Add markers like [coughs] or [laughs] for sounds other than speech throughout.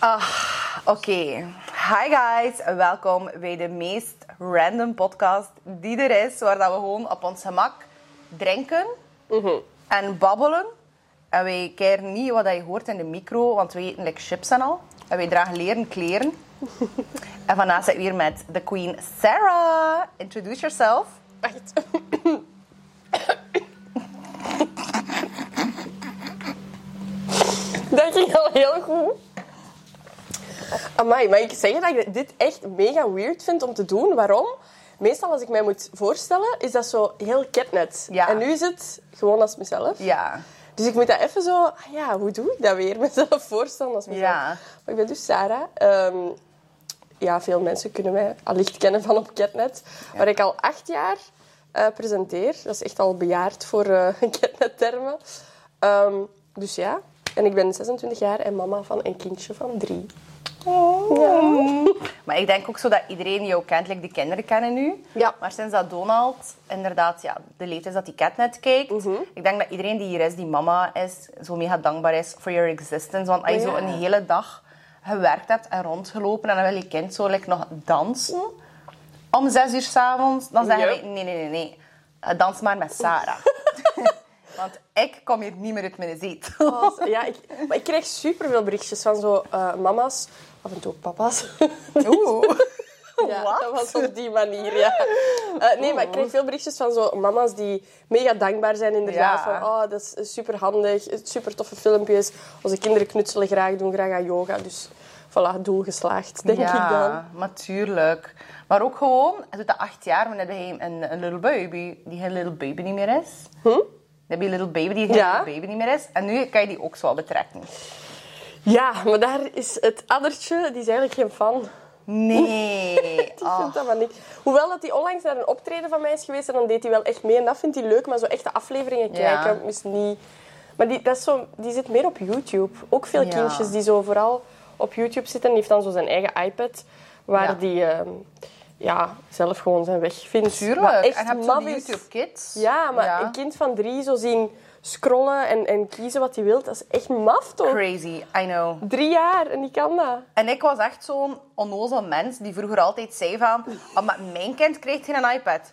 Ah, oké. Hi guys, welkom bij de meest random podcast die er is, waar dat we gewoon op ons gemak drinken en babbelen. En wij keren niet wat je hoort in de micro, want we eten like chips en al. En wij dragen leren kleren. [laughs] en vandaag zit ik hier met de queen Sarah. Introduce yourself. Echt. [coughs] Dat ging al heel goed. Amai, mag ik zeggen dat ik dit echt mega weird vind om te doen? Waarom? Meestal als ik mij moet voorstellen, is dat zo heel catnet. Ja. En nu is het gewoon als mezelf. Ja. Dus ik moet dat even zo... ah Ja, hoe doe ik dat weer? [laughs] Mezelf voorstellen als mezelf. Ja. Maar ik ben dus Sarah. Ehm, ja, veel mensen kunnen mij allicht kennen van op Catnet. Waar ik al acht jaar eh, presenteer. Dat is echt al bejaard voor eh [laughs] Catnet-termen. Ehm, dus ja. En ik ben 26 jaar en mama van een kindje van drie. Maar ik denk ook zo dat iedereen jou kent, like de kinderen kennen nu. Ja. Maar sinds dat Donald inderdaad ja, de leeftijd dat hij Catnet kijkt, Mhm. ik denk dat iedereen die hier is, die mama is, zo mega dankbaar is for your existence. Want als je Oh, zo een hele dag gewerkt hebt en rondgelopen en dan wil je kind zo like, nog dansen om zes uur s'avonds, dan zeggen wij, nee, nee, nee, nee, Eh, dans maar met Sarah. [laughs] Want ik kom hier niet meer uit mijn zetel. Als- ja, ik, maar ik krijg superveel berichtjes van zo eh, mama's, af en toe papa's. Oeh. [laughs] Ja, Wat? dat was op die manier, ja. Eh, nee, maar ik krijg veel berichtjes van zo mama's die mega dankbaar zijn inderdaad. Ja. Van, oh, dat is super handig, super toffe filmpjes. Onze kinderen knutselen graag, doen graag aan yoga. Dus voilà, doel geslaagd, denk ja, ik dan. maar tuurlijk. Maar ook gewoon, doet dat acht jaar, maar dan heb je een, een little baby die geen little baby niet meer is. Dan heb je een little baby die Ja. little baby niet meer is. En nu kan je die ook zo wel betrekken. Ja, maar daar is het addertje, die is eigenlijk geen fan. Nee. [laughs] Die Oh. vindt dat maar niet. Hoewel dat hij onlangs naar een optreden van mij is geweest en dan deed hij wel echt mee. En dat vindt hij leuk, maar zo echte afleveringen Ja. kijken is niet... Maar die, dat is zo, die zit meer op YouTube. Ook veel Ja. kindjes die zo vooral op YouTube zitten. Die heeft dan zo zijn eigen iPad, waar Ja. die ehm, ja, zelf gewoon zijn weg vindt. Tuurlijk. echt En je die is. YouTube Kids. Ja, maar een kind van drie zo zien scrollen en, en kiezen wat hij wil, dat is echt maf toch? Crazy, I know. Drie jaar en die kan dat. En ik was echt zo'n onnozel mens die vroeger altijd zei van... Oh, maar mijn kind krijgt geen iPad.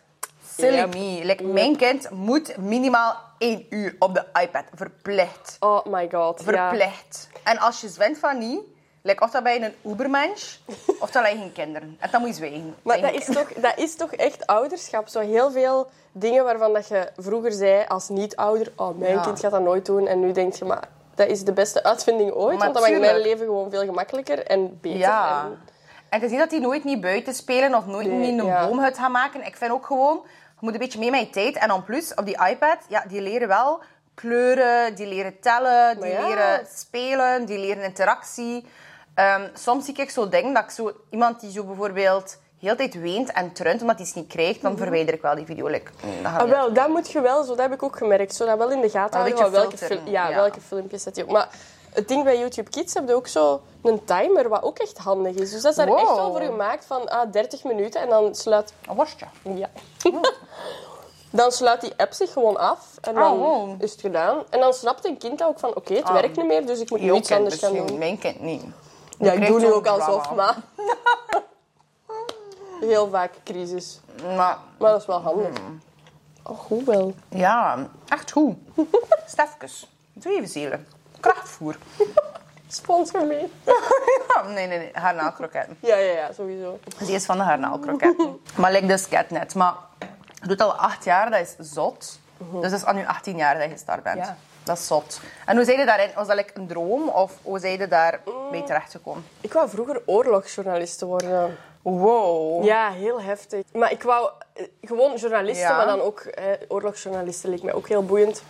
Silly Yep. me. Like, Mijn kind moet minimaal één uur op de iPad. Verplicht. Oh my god. Ja. Verplicht. En als je zwint van niet, like, of dan ben je een ubermensch, of dan heb je geen kinderen. En dan moet je zwijgen. Maar dat is, toch, dat is toch echt ouderschap? Zo heel veel dingen waarvan dat je vroeger zei als niet-ouder... Oh, mijn Ja. kind gaat dat nooit doen. En nu denk je, maar dat is de beste uitvinding ooit. Maar want dan maakt mijn leven gewoon veel gemakkelijker en beter. Ja. En- En te zien dat die nooit niet buiten spelen of nooit Nee, niet een ja. boomhut gaan maken. Ik vind ook gewoon, je moet een beetje mee met je tijd. En dan plus, op die iPad, ja, die leren wel kleuren, die leren tellen, die ja. leren spelen, die leren interactie. Ehm, soms zie ik zo dingen dat ik zo, iemand die zo bijvoorbeeld heel de tijd weent en trunt omdat hij iets niet krijgt, dan verwijder ik wel die video. Like, mm, dat Ah, wel, dat moet je wel, zo, dat heb ik ook gemerkt. Zo dat wel in de gaten houden welke, fil- ja, ja. welke filmpjes zet je op. Maar het ding bij YouTube Kids heb je ook zo een timer, wat ook echt handig is. Dus dat is daar echt wel voor gemaakt van ah, 30 minuten en dan sluit... Een worstje. Ja. [laughs] Dan sluit die app zich gewoon af en dan Oh, wow. is het gedaan. En dan snapt een kind ook van, oké, het Ah. werkt niet meer, dus ik moet nu iets kind anders gaan doen. Mijn kind niet. Ja, ik doe nu ook alsof, maar... [laughs] Heel vaak crisis. Maar Maar dat is wel handig. Hmm. Oh, goed wel. ja, echt goed. [laughs] Stefkes, doe even zielen. Krachtvoer. [laughs] Sponsor mee. Ja, nee, nee, nee. Garnaalkroketten. Ja, ja, ja, sowieso. Die is van de garnaalkroketten. maar like dus catnet. Maar je doet al acht jaar, dat is zot. Dus dat is al nu 18 jaar dat je gestart bent. Ja. Dat is zot. En hoe zei je daarin? Was dat like een droom? Of hoe zei je daar mee terechtgekomen? Ik wou vroeger oorlogsjournalist worden. Wow. Ja, heel heftig. Maar ik wou eh, gewoon journalisten, Ja. maar dan ook eh, oorlogsjournalisten leek mij ook heel boeiend.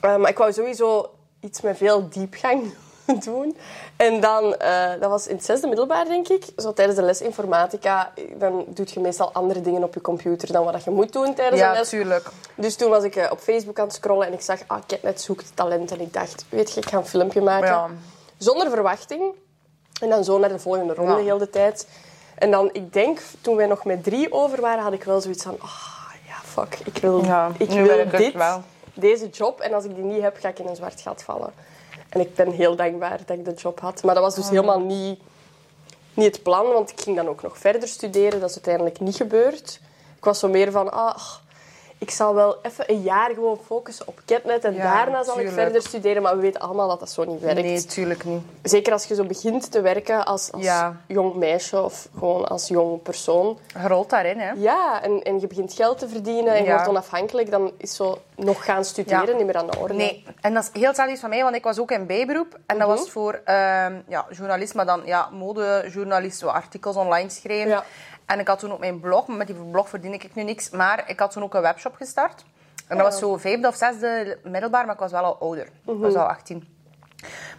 Eh, maar ik wou sowieso iets met veel diepgang [laughs] doen. En dan, eh, dat was in het zesde middelbaar, denk ik. Zo tijdens de les informatica, dan doe je meestal andere dingen op je computer dan wat je moet doen tijdens Ja, een les. tuurlijk. Dus toen was ik eh, op Facebook aan het scrollen en ik zag, ah, Catnet zoekt talent. En ik dacht, weet je, ik ga een filmpje maken. Ja. Zonder verwachting. En dan zo naar de volgende ronde Ja. heel de tijd. En dan, ik denk, toen wij nog met drie over waren, had ik wel zoiets van... Ah, ja, fuck. Ik wil, Ja, ik wil ik dit, wel. deze job. En als ik die niet heb, ga ik in een zwart gat vallen. En ik ben heel dankbaar dat ik de job had. Maar dat was dus Oh. helemaal niet, niet het plan, want ik ging dan ook nog verder studeren. Dat is uiteindelijk niet gebeurd. Ik was zo meer van, ah, ik zal wel even een jaar gewoon focussen op Catnet en Ja, daarna zal ik verder studeren. Maar we weten allemaal dat dat zo niet werkt. Nee, tuurlijk niet. Zeker als je zo begint te werken als, als Ja. jong meisje of gewoon als jong persoon. Je rolt daarin, hè. Ja, en, en je begint geld te verdienen en je Ja. wordt onafhankelijk. Dan is zo nog gaan studeren niet meer aan de orde. Nee, en dat is heel hetzelfde van mij, want ik was ook in bijberoep. En dat Mhm. was voor ehm, ja, journalist, maar dan ja, modejournalist, zo artikels online schrijven. En ik had toen ook mijn blog, maar met die blog verdien ik nu niks. Maar ik had toen ook een webshop gestart. En dat was zo vijfde of zesde middelbaar, maar ik was wel al ouder. Ik was al 18.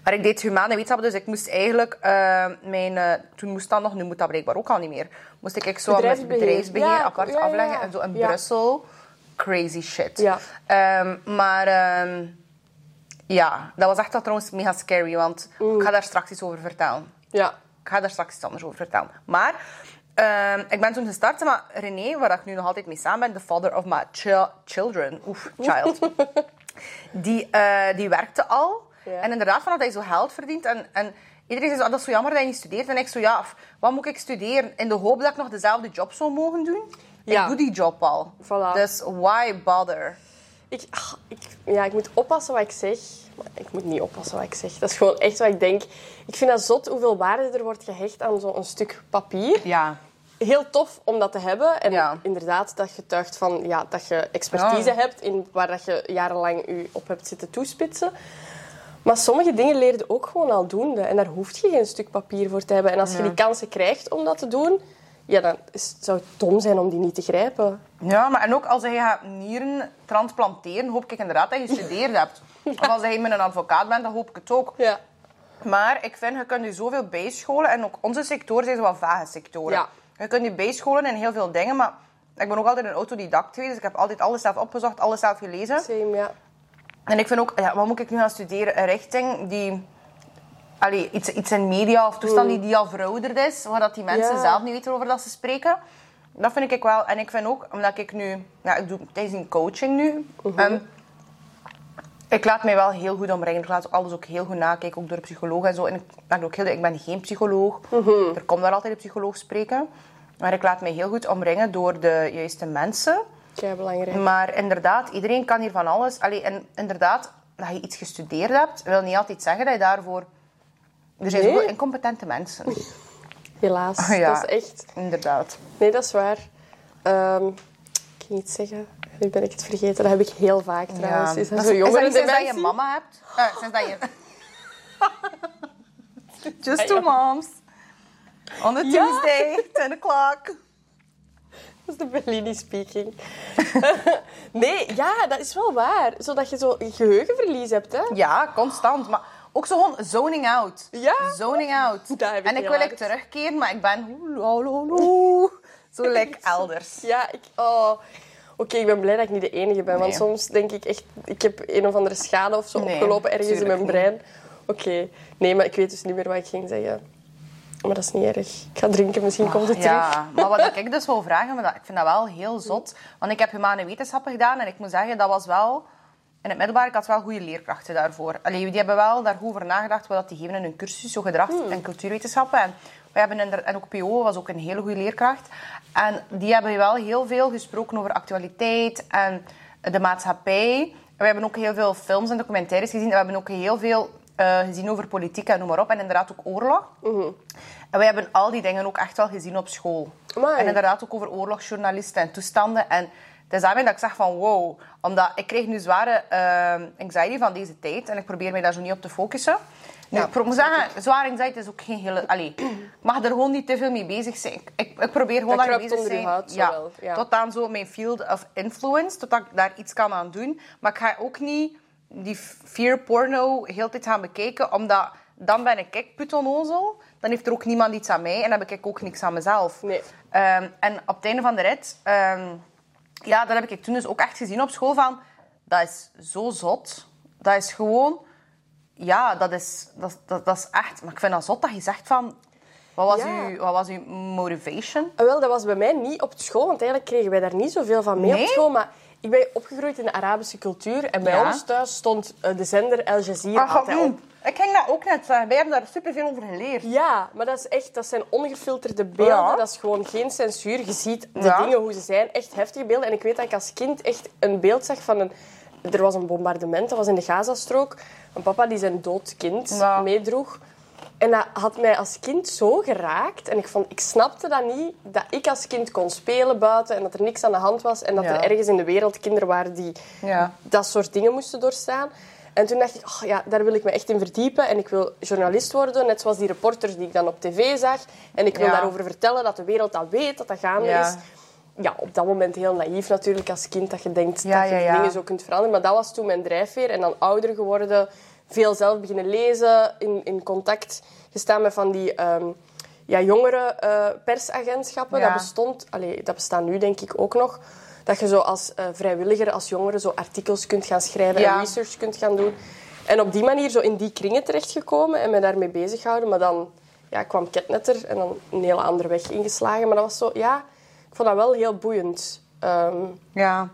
Maar ik deed humane wetenschappen, dus ik moest eigenlijk eh, mijn... eh, toen moest dat nog, nu moet dat blijkbaar ook al niet meer. Moest ik, ik zo met bedrijfsbeheer Ja, apart ja, ja, afleggen. En zo in. Brussel. Crazy shit. Ehm, maar ehm, ja, dat was echt wel trouwens mega scary, want Mm. ik ga daar straks iets over vertellen. Ja. Ik ga daar straks iets anders over vertellen. Maar ehm, ik ben toen gestart met René, waar ik nu nog altijd mee samen ben, the father of my chi- children. Oef, child. [laughs] die, eh, die werkte al. En inderdaad, van dat hij zo geld verdient. En, en iedereen zei zo, ah, dat is zo jammer dat je niet studeert. En ik zo, ja, wat moet ik studeren? In de hoop dat ik nog dezelfde job zou mogen doen. Ja. Ik doe die job al. Voilà. Dus why bother? Ik, ach, ik, ja, ik moet oppassen wat ik zeg. Ik moet niet oppassen wat ik zeg. Dat is gewoon echt wat ik denk. Ik vind dat zot hoeveel waarde er wordt gehecht aan zo'n stuk papier. Ja. Heel tof om dat te hebben. En Ja. inderdaad, dat getuigt van ja, dat je expertise Ja. hebt in waar dat je jarenlang je op hebt zitten toespitsen. Maar sommige dingen leer je ook gewoon al doen. En daar hoef je geen stuk papier voor te hebben. En als je die kansen krijgt om dat te doen, ja, dan is, zou het dom zijn om die niet te grijpen. Ja, maar en ook als je gaat nieren transplanteren, hoop ik inderdaad dat je gestudeerd hebt. Of als je met een advocaat bent, dan hoop ik het ook. Ja. Maar ik vind, je kunt je zoveel bijscholen. En ook onze sectoren zijn zo wat vage sectoren. Ja. Je kunt je bijscholen in heel veel dingen, maar ik ben ook altijd een autodidact geweest. Dus ik heb altijd alles zelf opgezocht, alles zelf gelezen. Same, ja. En ik vind ook, ja, wat moet ik nu gaan studeren? Een richting die... Allee, iets, iets in media of toestand die, die al verouderd is, waar dat die mensen Ja. zelf niet weten over dat ze spreken. Dat vind ik wel. En ik vind ook, omdat ik nu... Ja, ik doe tijdens een coaching nu. ehm, ik laat mij wel heel goed omringen. Ik laat alles ook heel goed nakijken, ook door de psycholoog en zo. En ik ben ook heel... Ik ben geen psycholoog. Er komt wel altijd een psycholoog spreken. Maar ik laat mij heel goed omringen door de juiste mensen. Kei belangrijk. Maar inderdaad, iedereen kan hier van alles. Allee, en inderdaad, dat je iets gestudeerd hebt, wil niet altijd zeggen dat je daarvoor... Er zijn Nee. incompetente mensen. Helaas. Ja. Dat is echt... Inderdaad. Nee, dat is waar. Ehm, ik kan niet zeggen. Nu ben ik het vergeten. Dat heb ik heel vaak trouwens. Is dat Dat zo is, is dat jongeren sinds dat je mama hebt? [laughs] Eh, sinds dat je... [laughs] Just two moms. On a Ja. Tuesday, 10 o'clock. Dat is de Bellini speaking. [laughs] nee, ja, dat is wel waar. Zodat je zo geheugenverlies hebt, hè? Ja, constant. Maar ook zo gewoon zoning out. Ja. Zoning out. Dat heb ik en ik wil ik terugkeren, maar ik ben... Zo [laughs] lekker elders. Ja, ik... Oh. Oké, ik ben blij dat ik niet de enige ben. Want soms denk ik echt... Ik heb een of andere schade of zo Nee, opgelopen ergens in mijn brein. Oké. Nee, maar ik weet dus niet meer wat ik ging zeggen. Maar dat is niet erg. Ik ga drinken, misschien komt het terug. Ja, maar wat [laughs] ik dus wil vragen, maar ik vind dat wel heel zot. Want ik heb humane wetenschappen gedaan en ik moet zeggen, dat was wel... In het middelbaar, ik had wel goede leerkrachten daarvoor. Allee, die hebben wel daar goed over nagedacht wat die geven in hun cursus, zo gedrags- en cultuurwetenschappen. En, we hebben inder- en ook PO was ook een hele goede leerkracht. En die hebben wel heel veel gesproken over actualiteit en de maatschappij. En we hebben ook heel veel films en documentaires gezien. En we hebben ook heel veel eh, gezien over politiek en noem maar op. En inderdaad ook oorlog. En wij hebben al die dingen ook echt wel gezien op school. Amai. En inderdaad ook over oorlogsjournalisten en toestanden. En het is daarmee dat ik zeg van wow. Omdat ik kreeg nu zware eh, anxiety van deze tijd. En ik probeer mij daar zo niet op te focussen. Nu, Ja, ik moet zeggen, zware anxiety is ook geen hele... Allee, ik mag er gewoon niet te veel mee bezig zijn. Ik, ik probeer gewoon Dat kruipt bezig te zijn. wel, ja. Tot aan zo mijn field of influence. Totdat ik daar iets kan aan doen. Maar ik ga ook niet die fear porno heel de tijd gaan bekijken. Omdat dan ben ik ik putonozel. Dan heeft er ook niemand iets aan mij. En dan heb ik ook niks aan mezelf. Nee. Ehm, en op het einde van de rit... ehm, ja, dat heb ik toen dus ook echt gezien op school van... Dat is zo zot. Dat is gewoon... Ja, dat is, dat, dat, dat is echt... Maar ik vind dat zot dat je zegt van... Wat was, Ja. uw, wat was uw motivation? Ah, Wel, dat was bij mij niet op school, want eigenlijk kregen wij daar niet zoveel van mee Nee? op school. Maar ik ben opgegroeid in de Arabische cultuur en bij Ja. ons thuis stond eh, de zender Al Jazeera Ach, altijd op. Ik ging dat ook net zeggen. Wij hebben daar superveel over geleerd. Ja, maar dat, is echt, dat zijn ongefilterde beelden. Ja. Dat is gewoon geen censuur. Je ziet de Ja. dingen hoe ze zijn. Echt heftige beelden. En ik weet dat ik als kind echt een beeld zag van een... Er was een bombardement, dat was in de Gazastrook. Een papa die zijn dood kind Ja. meedroeg. En dat had mij als kind zo geraakt. En ik, vond, ik snapte dat niet, dat ik als kind kon spelen buiten en dat er niks aan de hand was. En dat Ja. er ergens in de wereld kinderen waren die Ja. dat soort dingen moesten doorstaan. En toen dacht ik, oh ja, daar wil ik me echt in verdiepen. En ik wil journalist worden, net zoals die reporters die ik dan op tv zag. En ik wil Ja. daarover vertellen dat de wereld dat weet, dat dat gaande Ja. is. Ja, op dat moment heel naïef natuurlijk als kind, dat je denkt Ja, dat je dingen zo kunt veranderen. Maar dat was toen mijn drijfveer. En dan ouder geworden, veel zelf beginnen lezen, in, in contact gestaan met van die... ehm, ja, jongere eh, persagentschappen, Ja. dat bestond, allee, dat bestaat nu denk ik ook nog. Dat je zo als eh, vrijwilliger, als jongere, zo artikels kunt gaan schrijven Ja. en research kunt gaan doen. En op die manier zo in die kringen terechtgekomen en me daarmee bezighouden. Maar dan ja, kwam Ketnetter en dan een hele andere weg ingeslagen. Maar dat was zo, ja, ik vond dat wel heel boeiend. Ehm, Ja.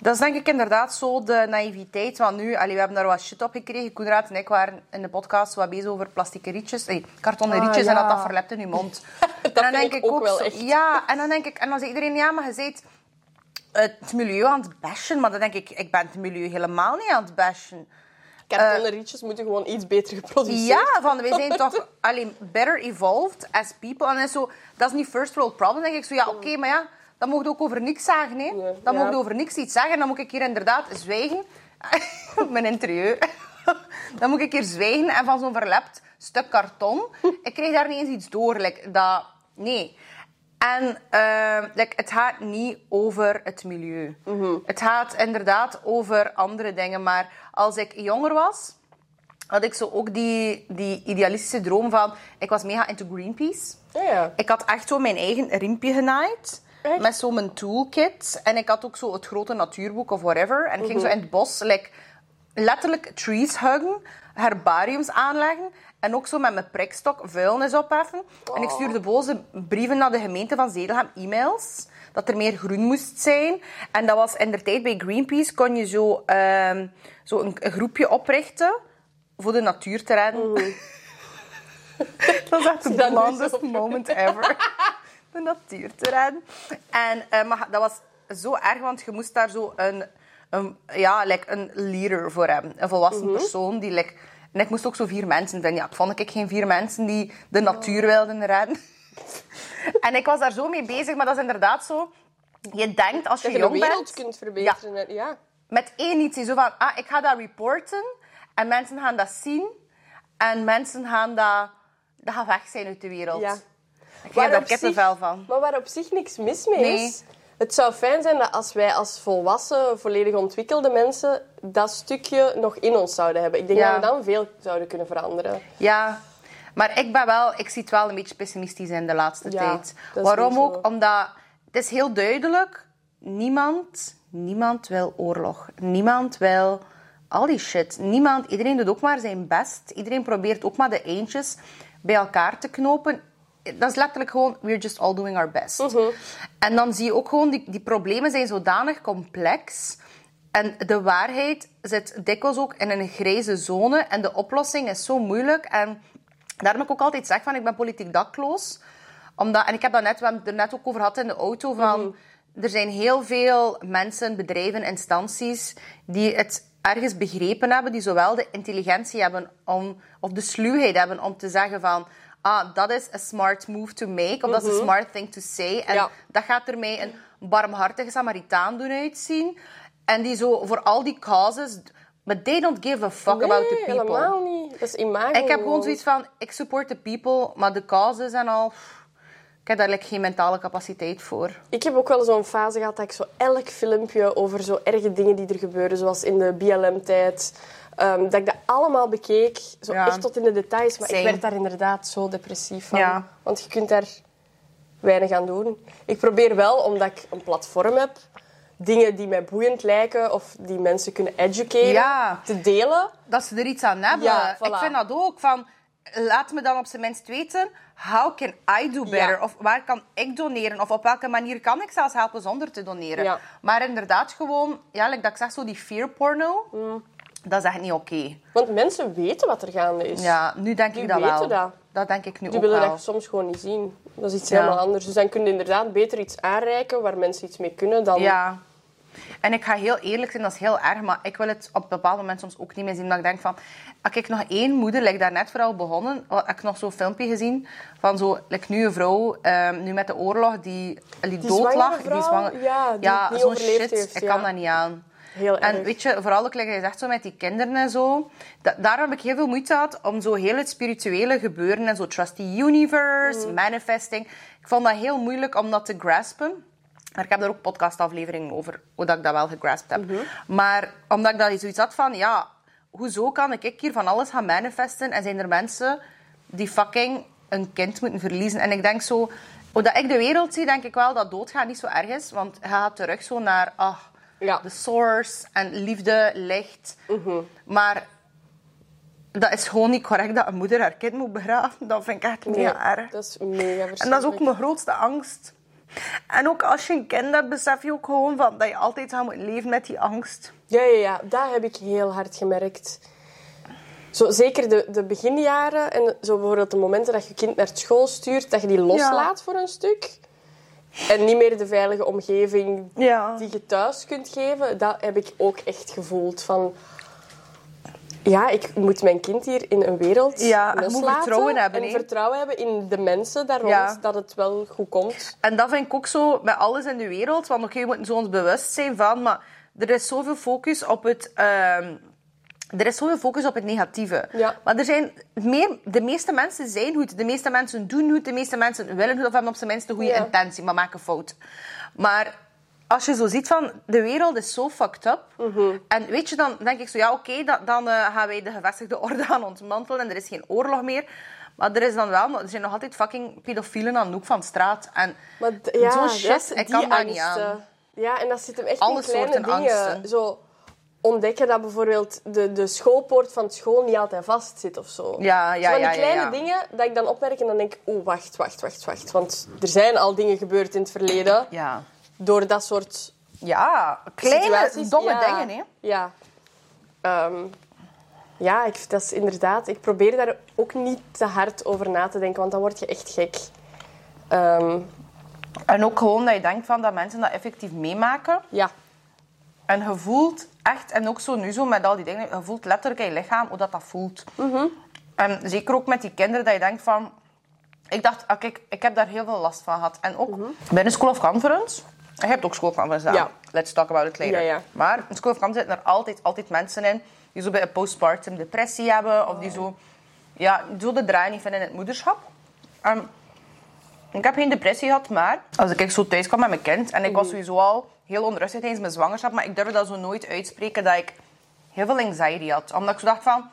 Dat is denk ik inderdaad zo de naïviteit. Want nu, allee, we hebben daar wat shit op gekregen. Koenraad en ik waren in de podcast wat bezig over plastieke rietjes. Hey, kartonnen Ah, rietjes en dat dat verlept in je mond. [laughs] en vind ik ook wel zo, echt. Ja, en dan denk ik... En dan zei iedereen, ja, maar je bent het milieu aan het bashen. Maar dan denk ik, ik ben het milieu helemaal niet aan het bashen. kartonnen rietjes moeten gewoon iets beter geproduceerd Eh, Ja, van we zijn toch [laughs] alleen better evolved as people. En zo, dat is niet first world problem. Dan denk ik zo, ja, oké, maar ja, dan je ook over niks zeggen. Hè. Nee, Dan ja. je over niks iets zeggen. Dan moet ik hier inderdaad zwijgen. [laughs] Mijn interieur. [laughs] Dan moet ik hier zwijgen en van zo'n verlept stuk karton. Ik krijg daar niet eens iets door. like, dat, nee. En like, het gaat niet over het milieu. Het gaat inderdaad over andere dingen. Maar als ik jonger was, had ik zo ook die, die idealistische droom van... Ik was mega into Greenpeace. Ja, ja. Ik had echt zo mijn eigen riempje genaaid. Echt? Met zo mijn toolkit. En ik had ook zo het grote natuurboek of whatever. En ik ging zo Mhm. in het bos like, letterlijk trees huggen. Herbariums aanleggen. En ook zo met mijn prikstok vuilnis opheffen. En ik stuurde boze brieven naar de gemeente van Zedelgem, e-mails. Dat er meer groen moest zijn. En dat was in de tijd bij Greenpeace kon je zo, ehm, zo een, een groepje oprichten voor de natuur te redden. [laughs] dat is echt de blandest moment ever. [laughs] de natuur te redden. En eh, maar dat was zo erg, want je moest daar zo een, een, ja, like een leader voor hebben. Een volwassen persoon die... Like, en ik moest ook zo vier mensen vinden. Ja, ik vond ik geen vier mensen die de natuur wilden redden. [laughs] en ik was daar zo mee bezig, maar dat is inderdaad zo... Je denkt als je, Dat je de jong wereld bent... kunt verbeteren. Ja. ja. Met één iets. Zo van, ah, ik ga dat reporten. En mensen gaan dat zien. En mensen gaan dat... Dat gaat weg zijn uit de wereld. Ja. Ik heb daar zich- kippenvel van. Maar waar op zich niks mis mee Nee. is. Het zou fijn zijn dat als wij als volwassen, volledig ontwikkelde mensen dat stukje nog in ons zouden hebben. Ik denk Ja. dat we dan veel zouden kunnen veranderen. Ja, maar ik ben wel, ik zie het wel een beetje pessimistisch in de laatste Ja, tijd. Waarom ook? Omdat het is heel duidelijk, niemand, niemand wil oorlog. Niemand wil al die shit. Niemand, iedereen doet ook maar zijn best. Iedereen probeert ook maar de eentjes bij elkaar te knopen. Dat is letterlijk gewoon, we're just all doing our best. En dan zie je ook gewoon, die, die problemen zijn zodanig complex. En de waarheid zit dikwijls ook in een grijze zone. En de oplossing is zo moeilijk. En daarom ik ook altijd zeg van, ik ben politiek dakloos. Omdat, en ik heb dat net, we hebben het er net ook over gehad in de auto, van... Er zijn heel veel mensen, bedrijven, instanties die het ergens begrepen hebben, die zowel de intelligentie hebben om, of de sluwheid hebben om te zeggen van ah, dat is a smart move to make, of dat is a smart thing to say. En Ja. dat gaat er mij een barmhartige Samaritaan doen uitzien. En die zo voor al die causes... But they don't give a fuck about the Nee, people. helemaal niet. Dat is imago. Ik heb gewoon zoiets van, ik support the people, maar de causes en al... Ik heb daar like, geen mentale capaciteit voor. Ik heb ook wel zo'n fase gehad dat ik zo elk filmpje over zo erge dingen die er gebeuren, zoals in de BLM-tijd, ehm, dat ik dat allemaal bekeek, zo Ja. echt tot in de details. Maar Same. ik werd daar inderdaad zo depressief van. Ja. Want je kunt daar weinig aan doen. Ik probeer wel, omdat ik een platform heb, dingen die mij boeiend lijken of die mensen kunnen educeren, Ja. te delen. Dat ze er iets aan hebben. Ja, Ik vind dat ook. Van, laat me dan op zijn minst weten, how can I do better? Ja. Of waar kan ik doneren? Of op welke manier kan ik zelfs helpen zonder te doneren? Ja. Maar inderdaad gewoon, ja, like dat ik zeg, zo die fear porno. Dat is echt niet oké. Want mensen weten wat er gaande is. Ja, nu denk Die ik dat weten wel. dat. Dat denk ik nu Die ook willen wel. dat soms gewoon niet zien. Dat is iets Ja. helemaal anders. Dus dan kun je inderdaad beter iets aanreiken waar mensen iets mee kunnen dan... Ja. En ik ga heel eerlijk zijn, dat is heel erg, maar ik wil het op een bepaald moment soms ook niet meer zien. Omdat ik denk van, als ik nog één moeder, like daarnet vooral begonnen, heb ik nog zo'n filmpje gezien van zo, like nu een vrouw, ehm, nu met de oorlog, die, die, Die dood lag. die zwanger, ja, die niet zo'n shit, heeft, ik ja. kan dat niet aan. Heel erg. En weet je, vooral ook, like je zegt, zo met die kinderen en zo. Da daar heb ik heel veel moeite gehad om zo heel het spirituele gebeuren en zo Trust the Universe, Mm. manifesting. Ik vond dat heel moeilijk om dat te graspen. Maar ik heb daar ook podcastafleveringen over, hoe dat ik dat wel gegraspt heb. Mhm. Maar omdat ik dat zoiets had van, ja, hoezo kan ik hier van alles gaan manifesten en zijn er mensen die fucking een kind moeten verliezen? En ik denk zo, hoe dat ik de wereld zie, denk ik wel dat doodgaan niet zo erg is. Want je gaat terug zo naar, ah, Ja. de source en liefde, licht. Mhm. Maar dat is gewoon niet correct dat een moeder haar kind moet begraven. Dat vind ik echt Nee, mega erg. dat is mega verschrikkelijk. En dat is ook mijn grootste angst. En ook als je een kind hebt, besef je ook gewoon van dat je altijd gaat moeten leven met die angst. Ja, ja, ja, dat heb ik heel hard gemerkt. Zo, zeker de, de beginjaren en zo bijvoorbeeld de momenten dat je kind naar school stuurt, dat je die loslaat voor een stuk. En niet meer de veilige omgeving Ja. die je thuis kunt geven, dat heb ik ook echt gevoeld. Van, ja, ik moet mijn kind hier in een wereld Ja, loslaten vertrouwen hebben, En vertrouwen hebben in de mensen daar rond, Ja. dat het wel goed komt. En dat vind ik ook zo met alles in de wereld. Want oké, we moeten zo ons bewust zijn van... Maar er is zoveel focus op het... ehm, er is zoveel focus op het negatieve. Ja. Maar er zijn meer, de meeste mensen zijn goed. De meeste mensen doen goed. De meeste mensen willen goed. Of hebben op zijn minst een goede Ja. intentie. Maar maken fout. Maar als je zo ziet van... De wereld is zo fucked up. Mhm. En weet je, dan denk ik zo... Ja, oké, dan, dan eh, gaan wij de gevestigde orde gaan ontmantelen. En er is geen oorlog meer. Maar er, is dan wel, er zijn nog altijd fucking pedofielen aan de hoek van de straat. En ja, zo'n shit, ik kan daar niet aan. Ja, en dat zit hem echt Alle in kleine soorten dingen. angsten. Zo ontdekken dat bijvoorbeeld de, de schoolpoort van school niet altijd vast zit of zo. Ja, ja, Zo van die ja, ja, kleine ja. dingen dat ik dan opmerk en dan denk oeh, wacht, wacht, wacht, wacht. Want er zijn al dingen gebeurd in het verleden Ja. door dat soort Ja, kleine, situaties. domme dingen, hè. Ja. Ehm, ja, ik, dat is inderdaad... Ik probeer daar ook niet te hard over na te denken, want dan word je echt gek. Ehm, En ook gewoon dat je denkt van dat mensen dat effectief meemaken. ja. En je voelt echt, en ook zo nu zo met al die dingen, je voelt letterlijk in je lichaam hoe dat, dat voelt. En zeker ook met die kinderen, dat je denkt van... Ik dacht, ah, kijk, ik heb daar heel veel last van gehad. En ook binnen School of Conference... Je hebt ook School of Conference gedaan. Ja. Let's talk about it later. Ja, ja. Maar in School of Conference zitten er altijd, altijd mensen in... die zo bij een postpartum depressie hebben. Of die zo, ja, zo de draai niet vinden in het moederschap. Ehm, ik heb geen depressie gehad, maar als ik zo thuis kwam met mijn kind en ik was sowieso al heel onrustig tijdens mijn zwangerschap, maar ik durfde dat zo nooit uitspreken dat ik heel veel anxiety had. Omdat ik zo dacht van,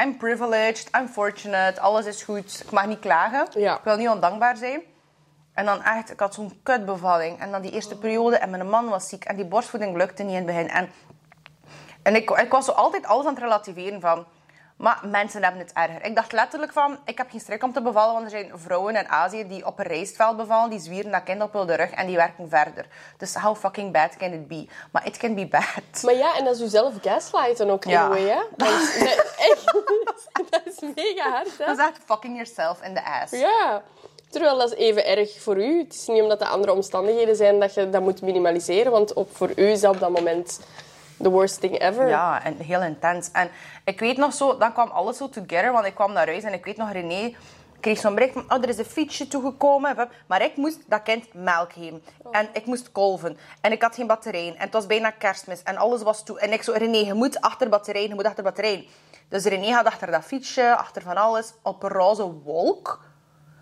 I'm privileged, I'm fortunate, alles is goed, ik mag niet klagen. Ja. Ik wil niet ondankbaar zijn. En dan echt, ik had zo'n kutbevalling. En dan die eerste periode en mijn man was ziek en die borstvoeding lukte niet in het begin. En, en ik, ik was zo altijd alles aan het relativeren van... Maar mensen hebben het erger. Ik dacht letterlijk van, ik heb geen strik om te bevallen, want er zijn vrouwen in Azië die op een rijstveld bevallen, die zwieren dat kind op hun rug en die werken verder. Dus how fucking bad can it be? Maar it can be bad. Maar ja, en dat is jezelf gaslighten ook Ja. hè? [laughs] Want, nee, echt, [laughs] dat is mega hard, hè? Dat is echt fucking yourself in the ass. Ja. Terwijl dat is even erg voor u. Het is niet omdat er andere omstandigheden zijn dat je dat moet minimaliseren, want op, voor u is dat op dat moment the worst thing ever. Ja, en heel intens. En ik weet nog zo, dan kwam alles zo together, want ik kwam naar huis en ik weet nog, René kreeg zo'n bericht van, oh, er is een fietsje toegekomen. Maar ik moest dat kind melk geven. En ik moest kolven. En ik had geen batterij. En het was bijna kerstmis. En alles was toe. En ik zo, René, je moet achter batterij, je moet achter batterij. Dus René gaat achter dat fietsje, achter van alles, op een roze wolk.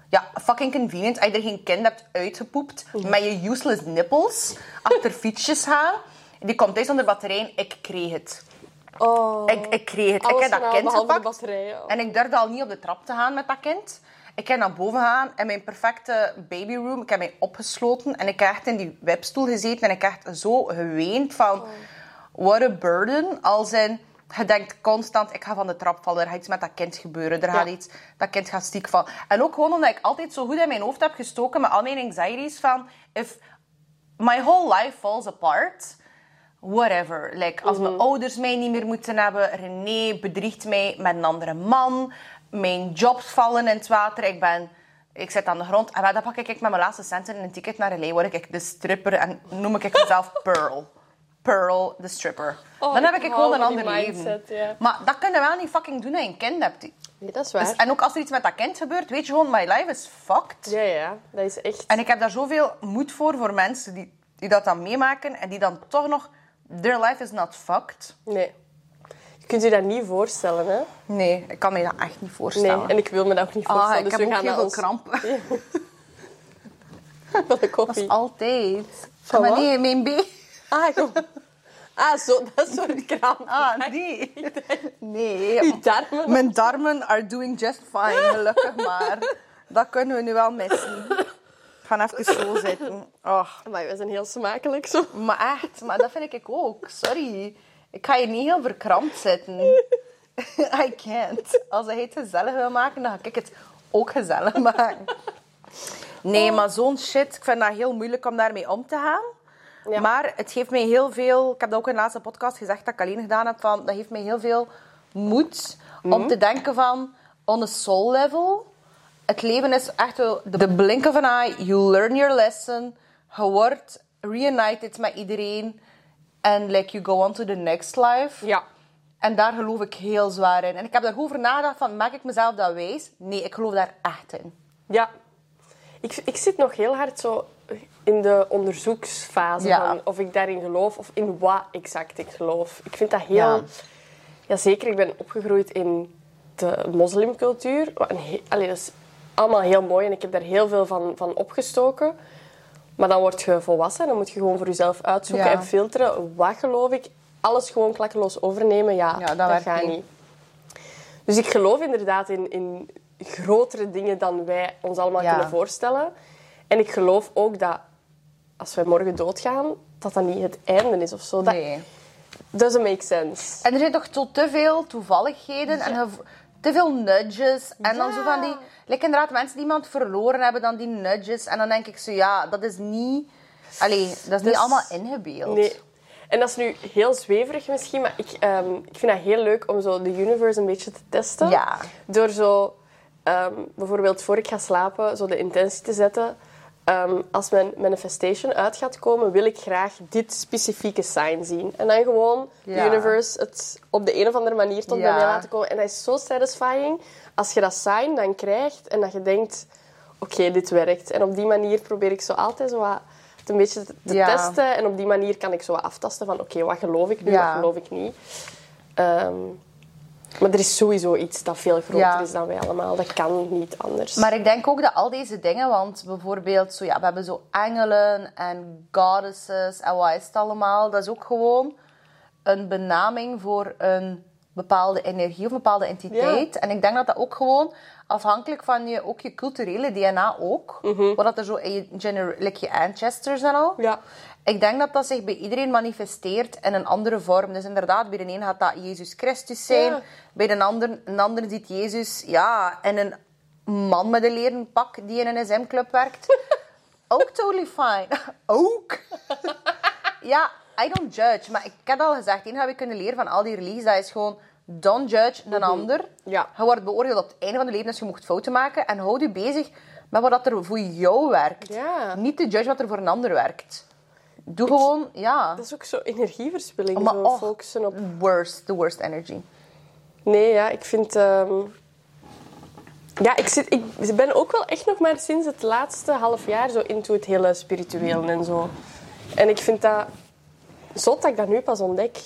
Ja, fucking convenient. Als je er geen kind hebt uitgepoept met je useless nipples achter fietsjes gaan. Die komt thuis onder batterij. Ik kreeg het. Oh. Ik, ik kreeg het. Ik heb dat kind gepakt. batterijen. En ik durfde al niet op de trap te gaan met dat kind. Ik heb naar boven gegaan in mijn perfecte babyroom. Ik heb mij opgesloten en ik heb echt in die webstoel gezeten. En ik heb echt zo geweend van... What a burden. Als in... Je denkt constant, ik ga van de trap vallen. Er gaat iets met dat kind gebeuren. Er gaat Ja. iets... Dat kind gaat ziek vallen. En ook gewoon omdat ik altijd zo goed in mijn hoofd heb gestoken met al mijn anxieties van... If my whole life falls apart... whatever. Like, als mijn ouders mij niet meer moeten hebben, René bedriegt mij met een andere man, mijn jobs vallen in het water, ik ben... Ik zit aan de grond en dan pak ik met mijn laatste centen een ticket naar LA. Word ik de stripper en noem ik mezelf [laughs] Pearl. Pearl, de stripper. Oh, dan heb ik gewoon een ander leven. mindset, ja. Maar dat kun je wel niet fucking doen als je een kind hebt. Nee, dat is waar. Dus- en ook als er iets met dat kind gebeurt, weet je gewoon, my life is fucked. Ja, ja, dat is echt... En ik heb daar zoveel moed voor, voor mensen die, die dat dan meemaken en die dan toch nog... Their life is not fucked. Nee. Je kunt je dat niet voorstellen, hè? Nee, ik kan me dat echt niet Nee, voorstellen. en ik wil me dat ook niet ah, voorstellen. ik dus heb we ook gaan heel veel ons- krampen. Van de Dat is koffie. altijd. Van maar wat? nee, mijn been. Ah, kom. Ah, zo, dat soort kramp. [laughs] Ah, nee. Nee. Je darmen. Mijn darmen are doing just fine, gelukkig maar. Dat kunnen we nu wel missen. [laughs] Ik ga even zo zitten. Oh. Maar wij zijn heel smakelijk zo. Maar echt, maar dat vind ik ook. Sorry. Ik ga hier niet heel verkrampt zitten. [laughs] I can't. Als hij het gezellig wil maken, dan ga ik het ook gezellig maken. Nee, maar zo'n shit, ik vind dat heel moeilijk om daarmee om te gaan. Ja. Maar het geeft mij heel veel... Ik heb dat ook in de laatste podcast gezegd dat ik alleen gedaan heb. Van, dat geeft mij heel veel moed om te denken van... On a soul level... Het leven is echt wel de blink of an eye. You learn your lesson. Je wordt reunited met iedereen. En like, you go on to the next life. Ja. En daar geloof ik heel zwaar in. En ik heb daarover nagedacht van, maak ik mezelf dat wijs? Nee, ik geloof daar echt in. Ja. Ik, ik zit nog heel hard zo in de onderzoeksfase Ja. van of ik daarin geloof of in wat exact ik geloof. Ik vind dat heel... Ja. Ja. zeker. Ik ben opgegroeid in de moslimcultuur. Allee, dat is allemaal heel mooi en ik heb daar heel veel van, van opgestoken. Maar dan word je volwassen en dan moet je gewoon voor jezelf uitzoeken Ja. en filteren. Wat geloof ik? Alles gewoon klakkeloos overnemen, ja, Ja, dat gaat niet. Dus ik geloof inderdaad in, in grotere dingen dan wij ons allemaal Ja. kunnen voorstellen. En ik geloof ook dat als wij morgen doodgaan, dat dat niet het einde is of zo. Dat Nee. doesn't make sense. En er zijn toch zo te veel toevalligheden en te veel nudges. En dan Ja. zo van die... Like inderdaad, mensen die iemand verloren hebben, dan die nudges. En dan denk ik zo, ja, dat is niet... Allee, dat is niet Dus- allemaal ingebeeld. Nee. En dat is nu heel zweverig misschien, maar ik, ehm, ik vind dat heel leuk om zo de universe een beetje te testen. Ja. Door zo, ehm, bijvoorbeeld voor ik ga slapen, zo de intentie te zetten. Ehm, als mijn manifestation uit gaat komen, wil ik graag dit specifieke sign zien. En dan gewoon Ja. de universe het op de een of andere manier tot bij mij laten komen. En dat is zo satisfying als je dat sign dan krijgt en dat je denkt... Oké, dit werkt. En op die manier probeer ik zo altijd zo wat het een beetje te Ja. testen. En op die manier kan ik zo wat aftasten van... Oké, wat geloof ik nu, wat geloof ik niet? Ehm, maar er is sowieso iets dat veel groter Ja. is dan wij allemaal. Dat kan niet anders. Maar ik denk ook dat al deze dingen, want bijvoorbeeld, zo, ja, we hebben zo engelen en goddesses en wat is het allemaal, dat is ook gewoon een benaming voor een bepaalde energie of een bepaalde entiteit. En ik denk dat dat ook gewoon afhankelijk van je, ook je culturele DNA ook, wat dat er zo in je, gener- like je ancestors en al. Ja. Ik denk dat dat zich bij iedereen manifesteert in een andere vorm. Dus inderdaad, bij de een gaat dat Jezus Christus zijn. Ja. Bij de ander, een ander ziet Jezus ja, in een man met een leren pak die in een SM-club werkt. [laughs] ook totally fine. [laughs] ook? [laughs] ja, I don't judge. Maar ik heb al gezegd, één heb ik kunnen leren van al die religies, dat is gewoon don't judge een ander. Mhm. Ja. Je wordt beoordeeld op het einde van je leven, dus je mocht fouten maken. En houd je bezig met wat dat er voor jou werkt. Ja. Niet te judge wat er voor een ander werkt. Doe gewoon, ja. Dat is ook zo energieverspilling, Maar, zo oh. focussen op... Worst, the worst energy. Nee, ja, ik vind... ehm, Ja, ik, zit, ik ben ook wel echt nog maar sinds het laatste half jaar zo into het hele spiritueel en zo. En ik vind dat zot dat ik dat nu pas ontdek.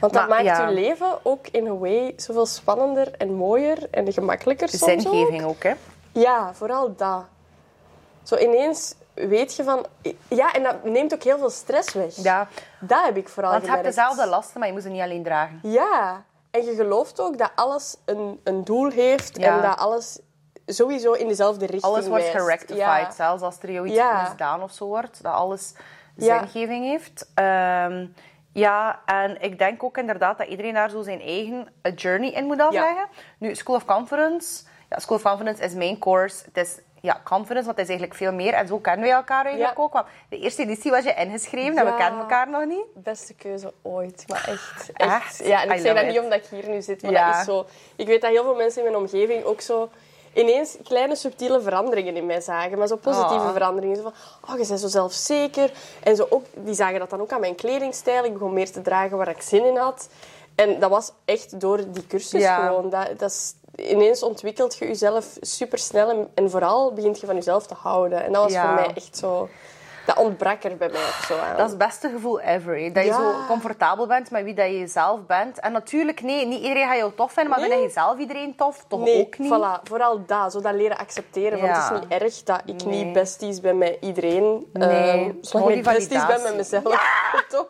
Want dat Maar, maakt ja. je leven ook in een way zoveel spannender en mooier en gemakkelijker soms ook. Zingeving ook, hè. Ja, vooral dat. Zo ineens weet je van... Ja, en dat neemt ook heel veel stress weg. Ja, Dat heb ik vooral want je hebt gemerkt. dezelfde lasten, maar je moet ze niet alleen dragen. Ja, en je gelooft ook dat alles een, een doel heeft Ja. en dat alles sowieso in dezelfde richting Alles wordt wijst. gerectified, Ja. zelfs als er jou iets Ja. misdaan of zo wordt. Dat alles zingeving heeft. Ehm, ja, en ik denk ook inderdaad dat iedereen daar zo zijn eigen eh, journey in moet afleggen. Nu, School of Conference... Ja, School of Conference is mijn course. Het is ja, confidence, want het is eigenlijk veel meer. En zo kennen wij elkaar eigenlijk Ja. ook. Want de eerste editie was je ingeschreven en we Ja. kennen elkaar nog niet. Beste keuze ooit, maar echt. Echt? Ja, en ik zeg dat it. niet omdat ik hier nu zit, maar Ja. dat is zo... Ik weet dat heel veel mensen in mijn omgeving ook zo ineens kleine subtiele veranderingen in mij zagen. Maar zo positieve Oh. veranderingen. Zo van, oh, je bent zo zelfzeker. En zo ook, die zagen dat dan ook aan mijn kledingstijl. Ik begon meer te dragen waar ik zin in had. En dat was echt door die cursus Ja. gewoon. Dat, dat is, ineens ontwikkelt je jezelf supersnel en, en vooral begint je van jezelf te houden. En dat was Ja. voor mij echt zo... Dat ontbrak er bij mij zo aan. Dat is het beste gevoel ever. hè. Dat je zo comfortabel bent met wie dat je zelf bent. En natuurlijk, nee, niet iedereen gaat jou tof vinden, maar Nee. vind je zelf iedereen tof? Toch Nee, ook niet? voilà. Vooral dat. Zo dat leren accepteren. Want het is niet erg dat ik Nee. niet besties ben met iedereen. Nee, zolang gewoon ik die besties ben met mezelf. [laughs] Toch?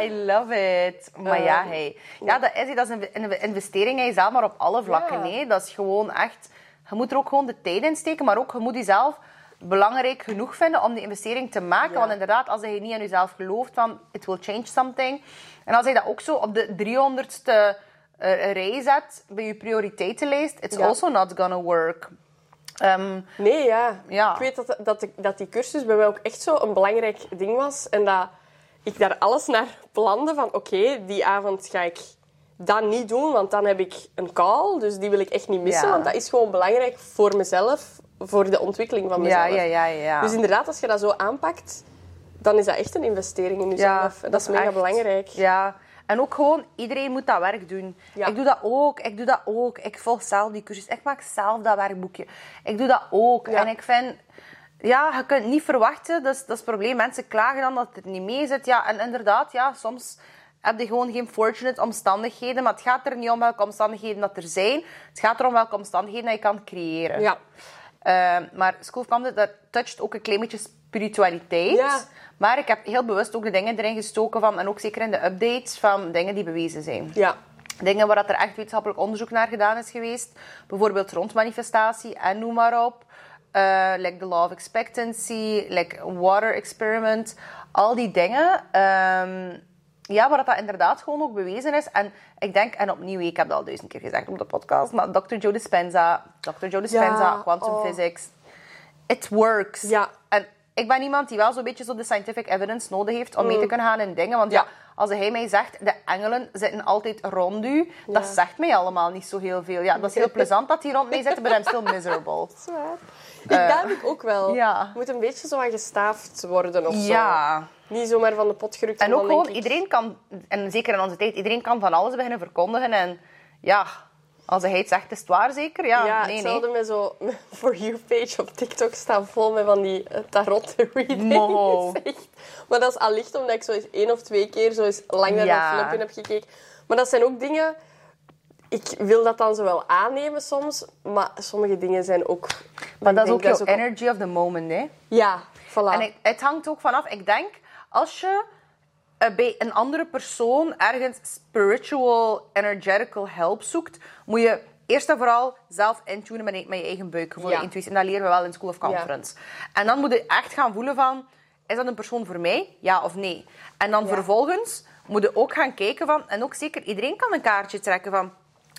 I love it. Maar ja, Ehm, hey. ja, dat is, dat is een investering in jezelf, maar op alle vlakken. Hè. Dat is gewoon echt... Je moet er ook gewoon de tijd in steken, maar ook je moet jezelf belangrijk genoeg vinden om die investering te maken. Ja. Want inderdaad, als je niet in jezelf gelooft van it will change something. En als je dat ook zo op de 300ste eh, rij zet bij je prioriteitenlijst, it's Ja. also not gonna work. Ehm, Nee, ja. Ja. Ik weet dat, dat, dat die cursus bij mij ook echt zo een belangrijk ding was. En dat ik daar alles naar plande van... Oké, die avond ga ik dat niet doen, want dan heb ik een call. Dus die wil ik echt niet missen. Ja. Want dat is gewoon belangrijk voor mezelf. Voor de ontwikkeling van mezelf. ja, ja, ja. Dus inderdaad, als je dat zo aanpakt, dan is dat echt een investering in jezelf. En dat, is mega echt- belangrijk. Ja. En ook gewoon, iedereen moet dat werk doen. Ja. Ik doe dat ook, ik doe dat ook. Ik volg zelf die cursus. Ik maak zelf dat werkboekje. Ik doe dat ook. Ja. En ik vind... Ja, je kunt niet verwachten, dat is, dat is het probleem. Mensen klagen dan dat het er niet mee zit. Ja, en inderdaad, ja, soms heb je gewoon geen fortunate omstandigheden. Maar het gaat er niet om welke omstandigheden dat er zijn. Het gaat erom welke omstandigheden dat je kan creëren. Ja. Uh, maar School of Comedy, dat toucht ook een klein beetje spiritualiteit. Ja. Maar ik heb heel bewust ook de dingen erin gestoken van, en ook zeker in de updates, van dingen die bewezen zijn. Ja. Dingen waar dat er echt wetenschappelijk onderzoek naar gedaan is geweest. Bijvoorbeeld rond manifestatie en noem maar op. Uh, like the law of expectancy, like water experiment. Al die dingen. Um, ja, waar dat inderdaad gewoon ook bewezen is. En ik denk, en opnieuw, ik heb dat al duizend keer gezegd op de podcast, maar Dr. Joe Dispenza, Dr. Joe Dispenza, Ja, quantum oh. physics. It works. Ja. En ik ben iemand die wel zo'n beetje zo de scientific evidence nodig heeft om mee te kunnen gaan in dingen. Want ja. Mm. Ja. als hij mij zegt, de engelen zitten altijd rond u, dat zegt mij allemaal niet zo heel veel. Ja, dat is heel plezant dat die rond mij zitten, but I'm still miserable. [laughs] Dat is waar. Ik, heb ik ook wel. Ja. Moet een beetje zo aan gestaafd worden of Ja. zo. Niet zomaar van de pot gerukt. En ook gewoon, ik- iedereen kan, en zeker in onze tijd, iedereen kan van alles beginnen verkondigen. En ja, als hij het zegt, is het waar zeker? Ja, Ja, nee, hetzelfde nee. met zo... [laughs] For You-page op TikTok staan vol met van die eh, tarot-readings. [laughs] Mo. Echt. Maar dat is allicht omdat ik zo eens één of twee keer zo eens lang naar Ja. dat filmpje heb gekeken. Maar dat zijn ook dingen... Ik wil dat dan zo wel aannemen soms, maar sommige dingen zijn ook... Maar dat is ook jouw energy of the moment, hè. Ja, voilà. En het hangt ook vanaf. Ik denk, als je eh, bij een andere persoon ergens spiritual, energetical help zoekt, moet je eerst en vooral zelf intunen met, je- met je eigen buikgevoel, Ja. intuïtie. En dat leren we wel in School of Conference. En dan moet je echt gaan voelen van, is dat een persoon voor mij? Ja of nee? En dan Ja. vervolgens moet je ook gaan kijken van, en ook zeker iedereen kan een kaartje trekken van,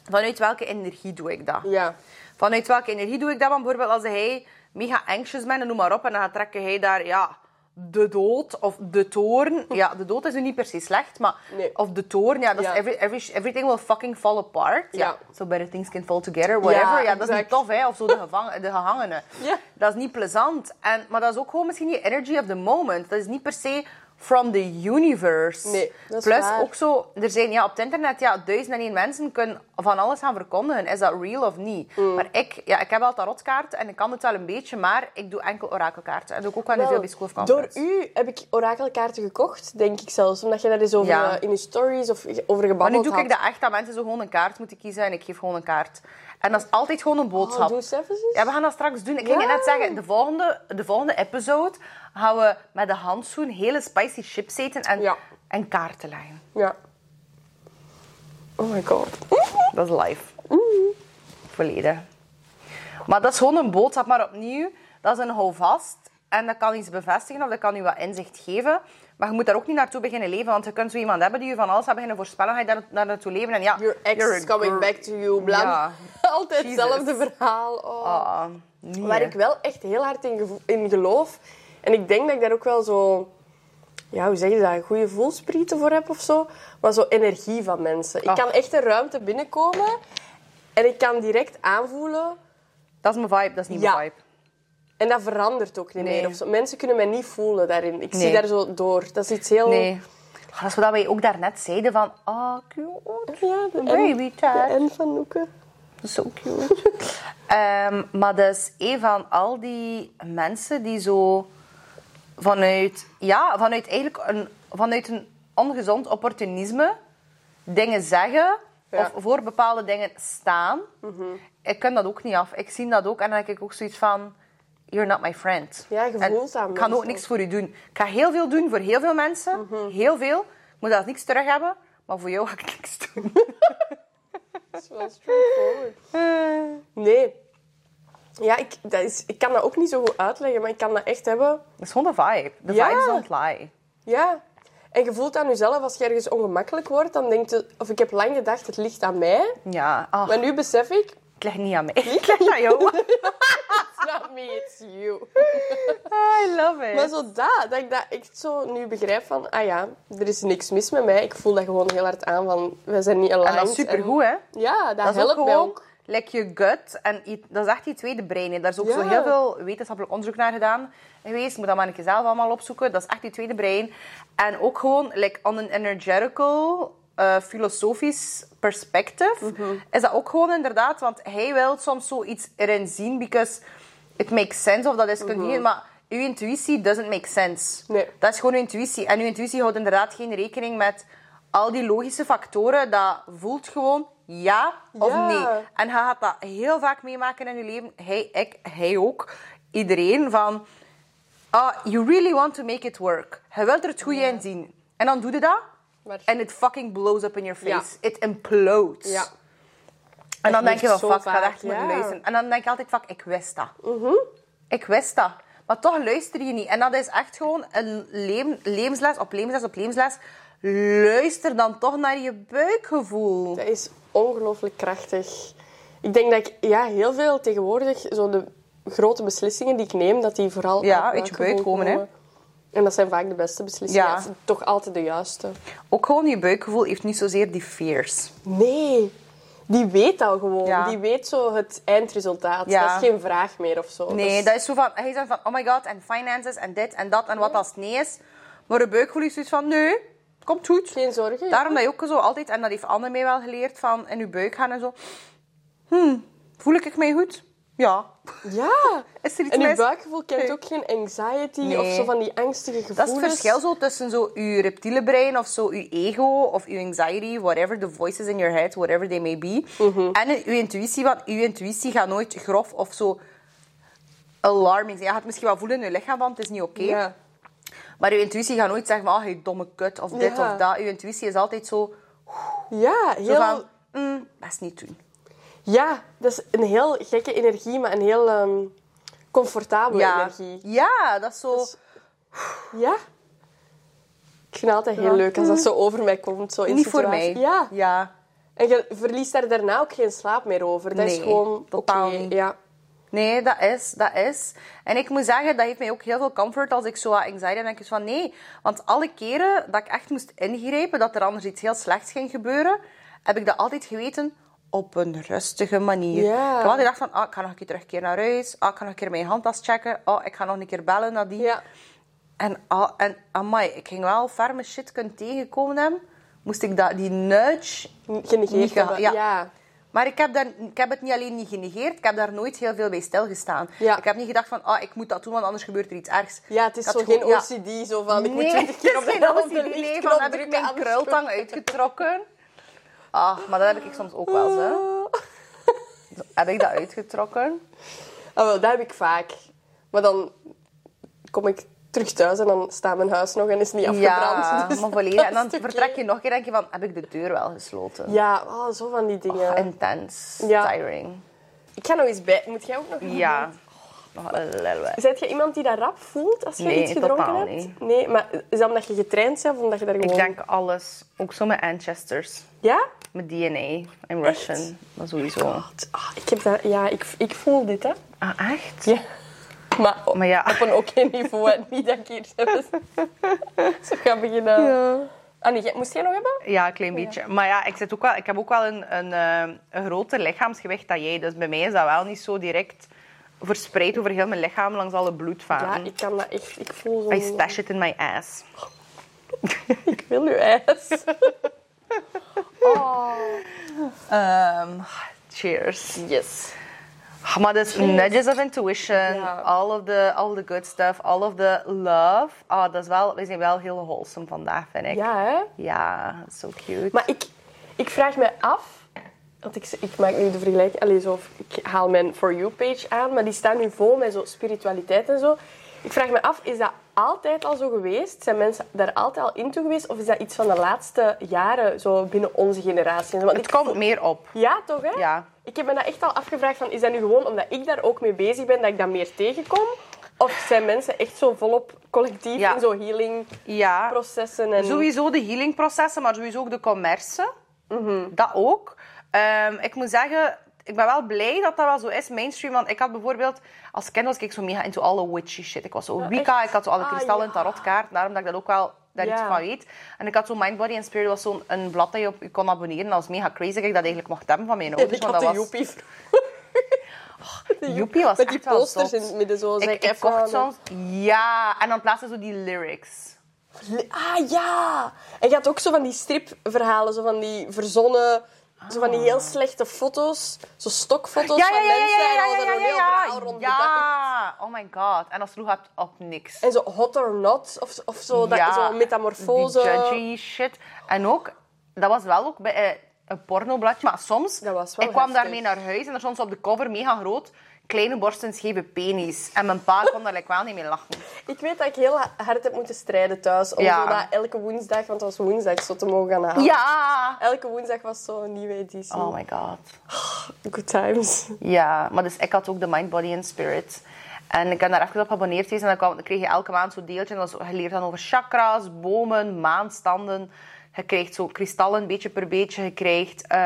vanuit welke energie doe ik dat? Ja. Vanuit welke energie doe ik dat? Want bijvoorbeeld als hij mega anxious bent en noem maar op, en dan trekken hij daar, ja, de dood of de toorn. [laughs] Ja, de dood is nu niet per se slecht, maar... Nee. Of de toorn, ja, dat is Ja. every, every, everything will fucking fall apart. Ja. Ja. So better things can fall together, whatever. Ja, dat is niet tof, hè. Of zo de, gevangen, de gehangenen. [laughs] Ja. Dat is niet plezant. En, maar dat is ook gewoon misschien je energy of the moment. Dat is niet per se from the universe. Nee, dat is Plus waar. ook zo, er zijn ja, op het internet ja, duizend en één mensen kunnen van alles gaan verkondigen. Is dat real of niet? Mm. Maar ik, ja, ik heb al tarotkaarten en ik kan het wel een beetje, maar ik doe enkel orakelkaarten. En doe ik ook wel heel veel bij School of door u heb ik orakelkaarten gekocht, denk ik zelfs. Omdat je daar eens over Ja. eh, in je stories of over Maar nu gebabbeld doe had. ik dat echt, dat mensen zo gewoon een kaart moeten kiezen en ik geef gewoon een kaart. En dat is altijd gewoon een Oh, boodschap. eens. Ja, we gaan dat straks doen. Ik ging je net zeggen, de volgende, de volgende episode gaan we met de handschoen hele spicy chips eten en, Ja. en kaarten leggen. Ja. Oh my god. Dat is live. Volledig. Maar dat is gewoon een boodschap, maar opnieuw, dat is een houvast. En dat kan iets bevestigen of dat kan je wat inzicht geven. Maar je moet daar ook niet naartoe beginnen leven. Want je kunt zo iemand hebben die je van alles gaat beginnen voorspellen. Ga je daar, daar naartoe leven. En ja, Your ex you're is coming girl. back to you, blam. Ja. [laughs] Altijd Jesus. hetzelfde verhaal. Oh. Ah, nee. Waar ik wel echt heel hard in, in geloof. En ik denk dat ik daar ook wel zo... Ja, hoe zeg je dat? Goede voelsprieten voor heb of zo. Maar zo energie van mensen. Ik Ah. kan echt een ruimte binnenkomen. En ik kan direct aanvoelen... Dat is mijn vibe, dat is niet Ja. mijn vibe. En dat verandert ook niet Nee. meer. Of zo. Mensen kunnen mij niet voelen daarin. Ik zie daar zo door. Dat is iets heel... Nee. Dat is wat wij ook daarnet zeiden van... Ah, cute. Ja, de Baby N, tag. de N van Noeke. Zo cute. [laughs] Ehm, maar dus een van al die mensen die zo vanuit, ja, vanuit eigenlijk een, vanuit een ongezond opportunisme dingen zeggen Ja. of voor bepaalde dingen staan. Ik kan dat ook niet af. Ik zie dat ook en dan heb ik ook zoiets van... You're not my friend. Ja, dat Ik kan ook niks voor u doen. Ik ga heel veel doen voor heel veel mensen. Heel veel. Ik moet dat niks terug hebben. Maar voor jou ga ik niks doen. [laughs] Dat is wel straightforward. Nee. Ja, ik, dat is, ik kan dat ook niet zo goed uitleggen, maar ik kan dat echt hebben. Dat is gewoon de vibe. De Ja. vibes don't lie. Ja. En je voelt aan jezelf, als je ergens ongemakkelijk wordt, dan denk je... Of ik heb lang gedacht, het ligt aan mij. Ja. Maar nu besef ik... Het ligt niet aan mij. Het ligt aan jou. [laughs] It's not me, it's you. I love it. Maar zo dat, dat ik dat echt zo nu begrijp van... Ah ja, er is niks mis met mij. Ik voel dat gewoon heel hard aan van... We zijn niet en aligned. dat is supergoed, hè? Ja, dat, Dat is ook helpt mij gewoon ook. like je gut. En dat is echt je tweede brein. hè. Daar is ook Ja. zo heel veel wetenschappelijk onderzoek naar gedaan geweest. Je moet dat maar een keer zelf allemaal opzoeken. Dat is echt je tweede brein. En ook gewoon, like, on een energetical, eh, filosofisch perspective, Mhm. is dat ook gewoon inderdaad. Want hij wil soms zoiets erin zien, because it makes sense of dat is cognitie. Maar uw intuïtie doesn't make sense. Nee. Dat is gewoon uw intuïtie. En uw intuïtie houdt inderdaad geen rekening met al die logische factoren. Dat voelt gewoon ja of Ja. nee. En je gaat dat heel vaak meemaken in je leven. Hij, ik, hij ook. Iedereen. Van, ah, you really want to make it work. Je wilt er het goede in zien. En dan doe je dat. Maar- En it fucking blows up in your face. It implodes. Ja. En dan denk je van, gebeurt fuck, ik ga echt moeten luisteren. En dan denk je altijd, fuck, ik wist dat. Mhm. Ik wist dat. Maar toch luister je niet. En dat is echt gewoon een leven- levensles op levensles op levensles. Luister dan toch naar je buikgevoel. Dat is ongelooflijk krachtig. Ik denk dat ik ja, heel veel tegenwoordig, zo de grote beslissingen die ik neem, dat die vooral Ja, uit je buik komen, hè. En dat zijn vaak de beste beslissingen. Ja. Toch altijd de juiste. Ook gewoon je buikgevoel heeft niet zozeer die fears. Nee, die weet al gewoon. Ja. Die weet zo het eindresultaat. Ja. Dat is geen vraag meer of zo. Nee, dat is zo van... Hij zegt van, oh my god, en finances, en dit, en dat, en wat als het nee is. Maar je buikgevoel is zoiets van, nee, komt goed. Geen zorgen. Daarom dat je ook zo altijd, en dat heeft Anne mij wel geleerd, van in je buik gaan en zo. Hmm, voel ik mij goed? Ja. Ja. Is er iets En je buikgevoel kent ook geen anxiety Nee. of zo van die angstige Dat is gevoelens. het verschil zo tussen zo je reptiele brein of zo je ego of je anxiety, whatever the voices in your head, whatever they may be. Mhm. En je intuïtie, want je intuïtie gaat nooit grof of zo alarming zijn. Je gaat het misschien wel voelen in je lichaam, want het is niet oké. Ja. Maar je intuïtie gaat nooit zeggen van, oh, je domme kut of dit Ja. of dat. Je intuïtie is altijd zo, Ja, zo heel... van, mm, best niet doen. Ja, dat is een heel gekke energie, maar een heel ehm, comfortabele Ja. energie. ja, dat is zo... Dus- Ja. Ik vind het altijd heel leuk als dat zo over mij komt. Zo in niet voor mij. Ja. ja. En je verliest daar daarna ook geen slaap meer over. Dat is Nee, gewoon totaal niet. Ja. Nee, dat is, dat is. En ik moet zeggen, dat heeft mij ook heel veel comfort als ik zo wat anxiety heb. denk ik van nee. Want alle keren dat ik echt moest ingrijpen, dat er anders iets heel slechts ging gebeuren, heb ik dat altijd geweten op een rustige manier. Ja. Ik heb altijd gedacht van, ah, ik ga nog een keer terugkeren naar huis. Ah, ik ga nog een keer mijn handtas checken. Oh, ik ga nog een keer bellen naar die. Ja. En, ah, en amai, ik ging wel ferme shit kunnen tegenkomen hebben. Moest ik dat, die nudge Genegeerd hebben. ja. ja. maar ik heb, daar, ik heb het niet alleen niet genegeerd, ik heb daar nooit heel veel bij stilgestaan. Ja. Ik heb niet gedacht van, ah, ik moet dat doen, want anders gebeurt er iets ergs. Ja, het is had zo gewoon- geen ja. OCD, zo van ik moet Nee, 20 keer op de de Nee, van heb ik mijn krultang uitgetrokken. Ah, maar dat heb ik soms ook wel, zo. [laughs] Heb ik dat uitgetrokken? Ah, wel, dat heb ik vaak. Maar dan kom ik terug thuis en dan staat mijn huis nog en is niet afgebrand. Ja, [laughs] Dus maar volledig. En dan vertrek je nog een keer en denk je van, heb ik de deur wel gesloten? Ja, oh, zo van die dingen. Intens, Ja. tiring. Ik ga nog eens bij. Moet jij ook nog Ja. nog een little bit. Zet je iemand die dat rap voelt als je Nee, iets gedronken hebt? niet. Nee, maar is dat omdat je getraind bent of omdat je daar gewoon... Ik denk alles. Ook zo met ancestors. Ja? Met DNA en Russian. Dat sowieso. Ah, ik heb dat... Ja, ik, ik voel dit, hè. Ah, echt? Ja. Maar, op- Maar ja. op een oké niveau. Niet dat ik hier zo [laughs] ga beginnen... Ja. Ah, nee, moest jij nog hebben? Ja, een klein beetje. Maar ja, ik, zit ook wel, ik heb ook wel een, een, eh, een groter lichaamsgewicht dan jij. Dus bij mij is dat wel niet zo direct verspreid over heel mijn lichaam langs alle Ja, bloedvaten. ik kan dat echt... Ik voel zo... I stash it in my ass. Ik wil uw ijs. [laughs] Oh. Ehm, cheers. Yes. Maar dus nudges of intuition, Ja. all of the, all the good stuff, all of the love. Ah, dat is wel, we zijn wel heel wholesome vandaag, vind ik. Ja, hè? Ja, so cute. Maar ik, ik vraag me af... Want ik, ik maak nu de vergelijking... Allee, zo, ik haal mijn For You-page aan, maar die staan nu vol met zo spiritualiteit en zo. Ik vraag me af, is dat altijd al zo geweest? Zijn mensen daar altijd al into geweest? Of is dat iets van de laatste jaren, zo binnen onze generatie? Want het ik komt meer op. Ja, toch, hè? Ja. Ik heb me dat echt al afgevraagd van, is dat nu gewoon omdat ik daar ook mee bezig ben, dat ik dat meer tegenkom? Of zijn mensen echt zo volop collectief Ja. in zo healingprocessen? Ja, En... sowieso de healingprocessen, maar sowieso ook de commerce. Mhm. Dat ook. Ehm, ik moet zeggen, ik ben wel blij dat dat wel zo is, mainstream. Want ik had bijvoorbeeld, als kind was ik zo mega into alle witchy shit. Ik was zo Wicca, ik had zo alle Ah, kristallen en ja. tarotkaart. Daarom dat ik dat ook wel daar iets van weet. En ik had zo Mind, Body and Spirit, was zo'n een blad dat je op je kon abonneren. Dat was mega crazy dat ik dat eigenlijk mocht hebben van mijn [laughs] ouders. ik want had dat de was... joepie [laughs] Joepie was Met die echt posters in het midden zo. Ik, ik kocht soms... Ja, en dan plaatste zo die lyrics. Ah, ja! En je had ook zo van die stripverhalen, zo van die verzonnen... Zo van die heel slechte foto's. Zo stokfoto's Ja, van ja, ja, mensen. en ja, heel verhaal rond. Ja, oh my god. En dat sloeg op, op niks. En zo hot or not, of, of zo, dat, zo metamorfose. Die judgy shit. En ook, dat was wel ook bij eh, een pornobladje, maar soms... Dat was wel ik kwam heftig. daarmee naar huis en er stond zo op de cover mega groot... Kleine borst en scheve penis. En mijn pa kon daar like, wel niet mee lachen. [laughs] Ik weet dat ik heel hard heb moeten strijden thuis. Om Ja. zo dat elke woensdag, want het was woensdag, zo te mogen gaan halen. Ja! Elke woensdag was zo een nieuwe editie. Oh my god. Good times. Ja, maar dus ik had ook de Mind, Body and Spirit. En ik ben daar even op geabonneerd geweest. En dan, kwam, dan kreeg je elke maand zo'n deeltje. En je leert dan over chakra's, bomen, maanstanden. Je krijgt zo kristallen, beetje per beetje. Je krijgt eh,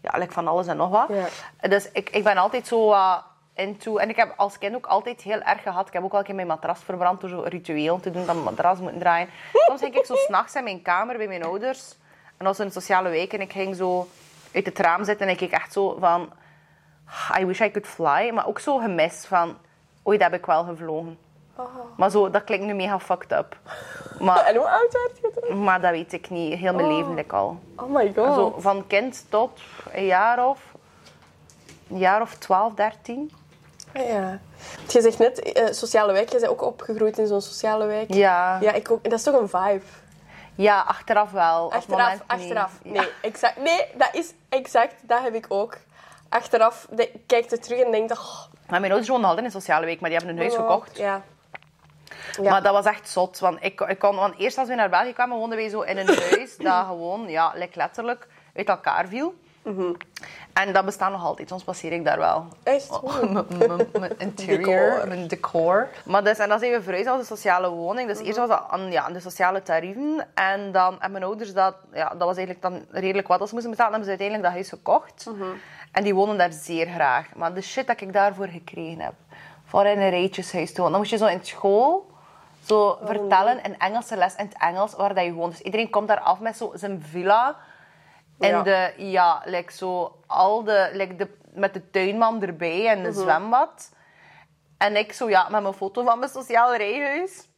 ja, like van alles en nog wat. Ja. Dus ik, ik ben altijd zo wat into... En ik heb als kind ook altijd heel erg gehad... Ik heb ook al een keer mijn matras verbrand door zo'n ritueel te doen. Dat mijn matras moeten draaien. Soms ging ik zo [laughs] s'nachts in mijn kamer bij mijn ouders. En dat was een sociale week. En ik ging zo uit het raam zitten. En ik keek echt zo van... I wish I could fly. Maar ook zo gemist van... Ooit heb ik wel gevlogen. Maar zo, dat klinkt nu mega fucked up. Maar, [laughs] En hoe oud werd je toen? maar dat weet ik niet. Heel mijn leven like al. Oh my god. Zo, van kind tot een jaar of... Een jaar of 12, 13. Ja. Je zegt net, eh, sociale wijk. Je bent ook opgegroeid in zo'n sociale wijk. Ja. Ja, ik ook. En dat is toch een vibe? Ja, achteraf wel. Op Achteraf, niet. achteraf. Ja. Nee, exact. Nee, dat is exact. Dat heb ik ook. Achteraf de, kijkt er terug en denkt... Oh, Maar mijn ouders woonden altijd in een sociale week, maar die hebben een huis gekocht. Ja. Ja. Maar dat was echt zot. Want, ik, ik kon, want eerst als we naar België kwamen, woonden wij zo in een [coughs] huis dat gewoon, ja, letterlijk uit elkaar viel. Mhm. En dat bestaat nog altijd. Soms passeer ik daar wel. Echt? [laughs] Mijn- [laughs] interior, Decor. mijn decor. Maar dus, en dan zijn we verhuisd naar de sociale woning. Dus Mhm. eerst was dat aan, ja, de sociale tarieven. En dan hebben mijn ouders dat... Ja, dat was eigenlijk dan redelijk wat als ze moesten betalen. Dan hebben ze uiteindelijk dat huis gekocht. Mhm. En die wonen daar zeer graag. Maar de shit dat ik daarvoor gekregen heb. Voor in een rijtjeshuis te wonen. Dan moest je zo in school... Zo vertellen in Engelse les in het Engels waar dat je woont. Dus iedereen komt daar af met zo zijn villa. En Ja. de, ja, like zo, al de, like de, met de tuinman erbij en Mhm. een zwembad. En ik zo, ja, met mijn foto van mijn sociaal rijhuis.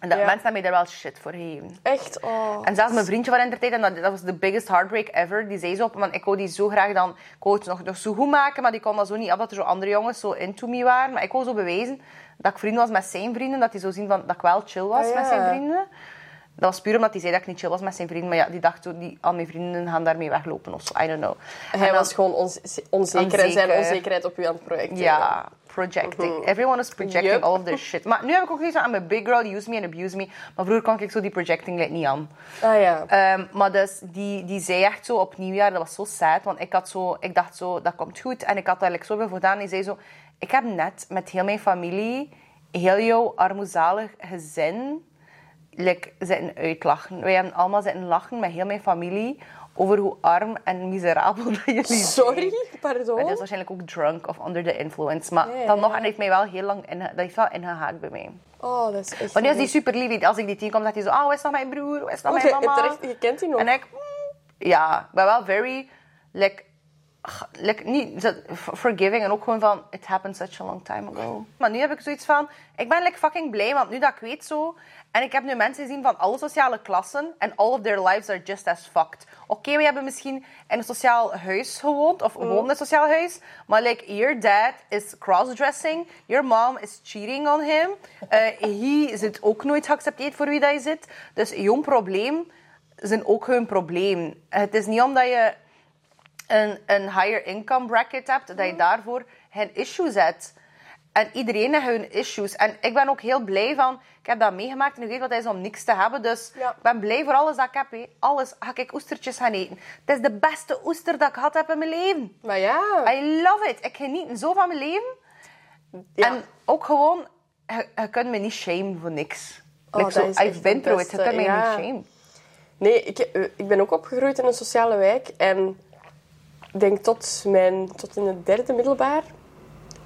En dat Ja. mensen hebben mij daar wel shit voor gegeven. Echt? Oh. En zelfs mijn vriendje van in de tijd, en dat, dat was de biggest heartbreak ever, die zei zo op, want ik wou die zo graag dan, ik wou het nog, nog zo goed maken, maar die kon dat zo niet, omdat er zo andere jongens zo into me waren. Maar ik wou zo bewijzen dat ik vrienden was met zijn vrienden, dat hij zo zien van, dat ik wel chill was Ah, met zijn vrienden. Dat was puur omdat hij zei dat ik niet chill was met zijn vrienden. Maar ja, die dacht zo, die, al mijn vrienden gaan daarmee weglopen of zo. I don't know. En Hij dan- was gewoon onze- onzeker en zijn Onzeker. onzekerheid op u aan het projecteren. Ja, projecting. Everyone is projecting all of their shit. Maar nu heb ik ook zoiets van, I'm a big girl, use me and abuse me. Maar vroeger kon ik zo die projecting like, niet aan. Ah ja. Ehm, maar dus, die, die zei echt zo op nieuwjaar, dat was zo sad, want ik, had zo, ik dacht zo, dat komt goed. En ik had daar like, zoveel voor gedaan. Die zei zo, Ik heb net met heel mijn familie, heel jouw armoezalig gezin, like, zitten uitlachen. Wij hebben allemaal zitten lachen met heel mijn familie over hoe arm en miserabel [laughs] dat jullie zijn. Sorry, Maar dat is pardon. waarschijnlijk ook drunk of under the influence. Maar dan nog, en heeft mij wel heel lang in, dat heeft wel ingehaakt bij mij. Oh, dat is echt... Want die is die super lief. Als ik die tegenkom, zegt hij zo, oh, hoe is dat mijn broer? Is dat Oh, mijn [laughs] mama? je kent die nog? En ik, mm, ja, ik ben wel very, like, like niet forgiving en ook gewoon van, it happened such a long time ago. Maar nu heb ik zoiets van, ik ben like fucking blij, want nu dat ik weet zo, en ik heb nu mensen gezien van alle sociale klassen en all of their lives are just as fucked. Oké, we hebben misschien in een sociaal huis gewoond, of woonden in een sociaal huis, maar like, your dad is crossdressing, your mom is cheating on him, eh hij zit ook nooit geaccepteerd voor wie dat je zit. Dus jong probleem zijn ook hun probleem. Het is niet omdat je een, een higher income bracket hebt, dat je daarvoor geen issues hebt. En iedereen heeft hun issues. En ik ben ook heel blij van, ik heb dat meegemaakt en ik weet wat het is om niks te hebben. Dus Ja. ik ben blij voor alles dat ik heb. Alles ga ik oestertjes gaan eten. Het is de beste oester dat ik gehad heb in mijn leven. Maar ja... I love it. Ik geniet zo van mijn leven. ja. En ook gewoon, je, je kunt me niet shamen voor niks. Oh, Like zo, I've been het through it. Je kunt me ja. niet shamen. Nee, ik, eh, ik ben ook opgegroeid in een sociale wijk. En ik denk tot, mijn, tot in het derde middelbaar.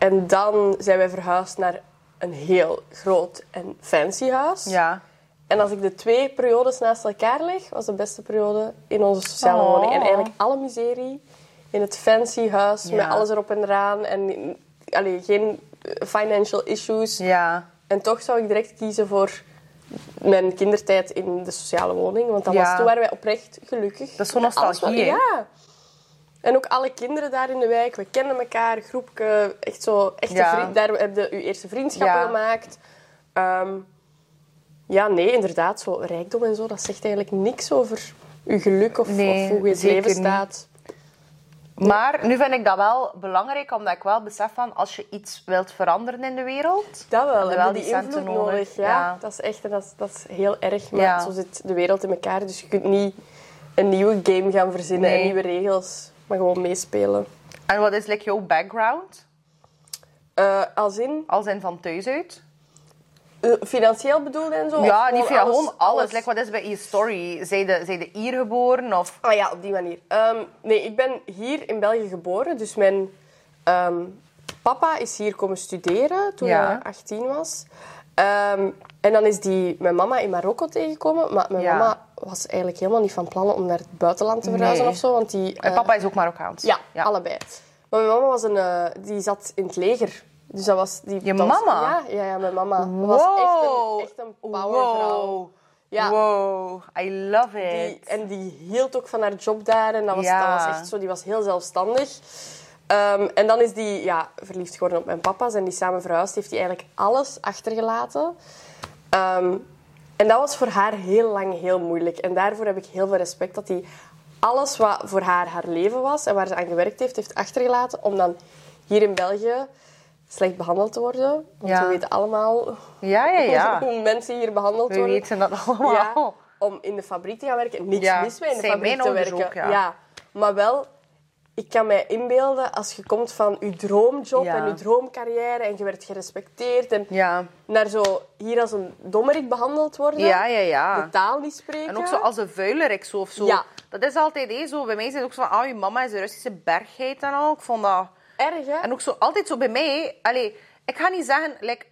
En dan zijn wij verhuisd naar een heel groot en fancy huis. Ja. En als ik de twee periodes naast elkaar leg, was de beste periode in onze sociale Oh. woning. En eigenlijk alle miserie in het fancy huis, Ja. met alles erop en eraan. En allee, geen eh, financial issues. Ja. En toch zou ik direct kiezen voor mijn kindertijd in de sociale woning. Want dat Ja. was, toen waren wij oprecht gelukkig. Dat is zo Met alles nostalgie? Ja. En ook alle kinderen daar in de wijk. We kenden elkaar, groepje. Echt zo, echte Ja. vriend, daar heb je je eerste vriendschappen Ja. gemaakt. Ehm, ja, nee, inderdaad. Zo rijkdom en zo, dat zegt eigenlijk niks over je geluk of, Nee, of hoe je het leven staat. Maar nu vind ik dat wel belangrijk, omdat ik wel besef van als je iets wilt veranderen in de wereld. Dat wel, heb je wel die invloed nodig. nodig. Ja. Ja. Dat is echt en dat is, dat is heel erg. Maar Ja. zo zit de wereld in elkaar. Dus je kunt niet een nieuwe game gaan verzinnen Nee. en nieuwe regels. Maar gewoon meespelen. En wat is like, jouw background? Eh, als in, Als in van thuis uit? eh, financieel bedoeld en zo? ja, niet via gewoon alles. alles? Like, wat is bij je story? Zijn de, de hier geboren? Of... Ah ja, op die manier. Ehm, nee, ik ben hier in België geboren. Dus mijn ehm, papa is hier komen studeren toen Ja. hij 18 was. Ehm, en dan is die mijn mama in Marokko tegengekomen. Maar mijn Ja. mama was eigenlijk helemaal niet van plan om naar het buitenland te verhuizen Nee. of zo. Want die, eh, papa is ook Marokkaans. Ja, allebei. Maar mijn mama was een, eh, die zat in het leger. Dus dat was... Die, Je dat was- mama? ja, ja, ja, mijn mama. Dat was echt een, echt een powervrouw. Wow. Ja. Wow. I love Die, it. en die hield ook van haar job daar. En dat was, Ja. dat was echt zo, die was heel zelfstandig. Ehm, en dan is die ja, verliefd geworden op mijn papa. Zijn die samen verhuisd. Heeft hij eigenlijk alles achtergelaten. Ehm, en dat was voor haar heel lang heel moeilijk. En daarvoor heb ik heel veel respect dat hij alles wat voor haar haar leven was en waar ze aan gewerkt heeft, heeft achtergelaten. Om dan hier in België slecht behandeld te worden. Want Ja. we weten allemaal Ja, ja, ja. [laughs] hoe mensen hier behandeld We worden. weten dat allemaal. Om in de fabriek te gaan werken. Niks mis mee in de fabriek te werken. ook, ja. Maar wel, ik kan mij inbeelden als je komt van je droomjob Ja. en je droomcarrière en je werd gerespecteerd en Ja. naar zo hier als een dommerik behandeld worden. Ja, ja, ja. De taal niet spreken. En ook zo als een vuilerik zo of zo. Ja. Dat is altijd zo. Bij mij is het ook zo van, ah, je mama is een Russische bergheid en al. Ik vond dat... Erg, hè? En ook zo, altijd zo bij mij... Allee, ik ga niet zeggen... Like,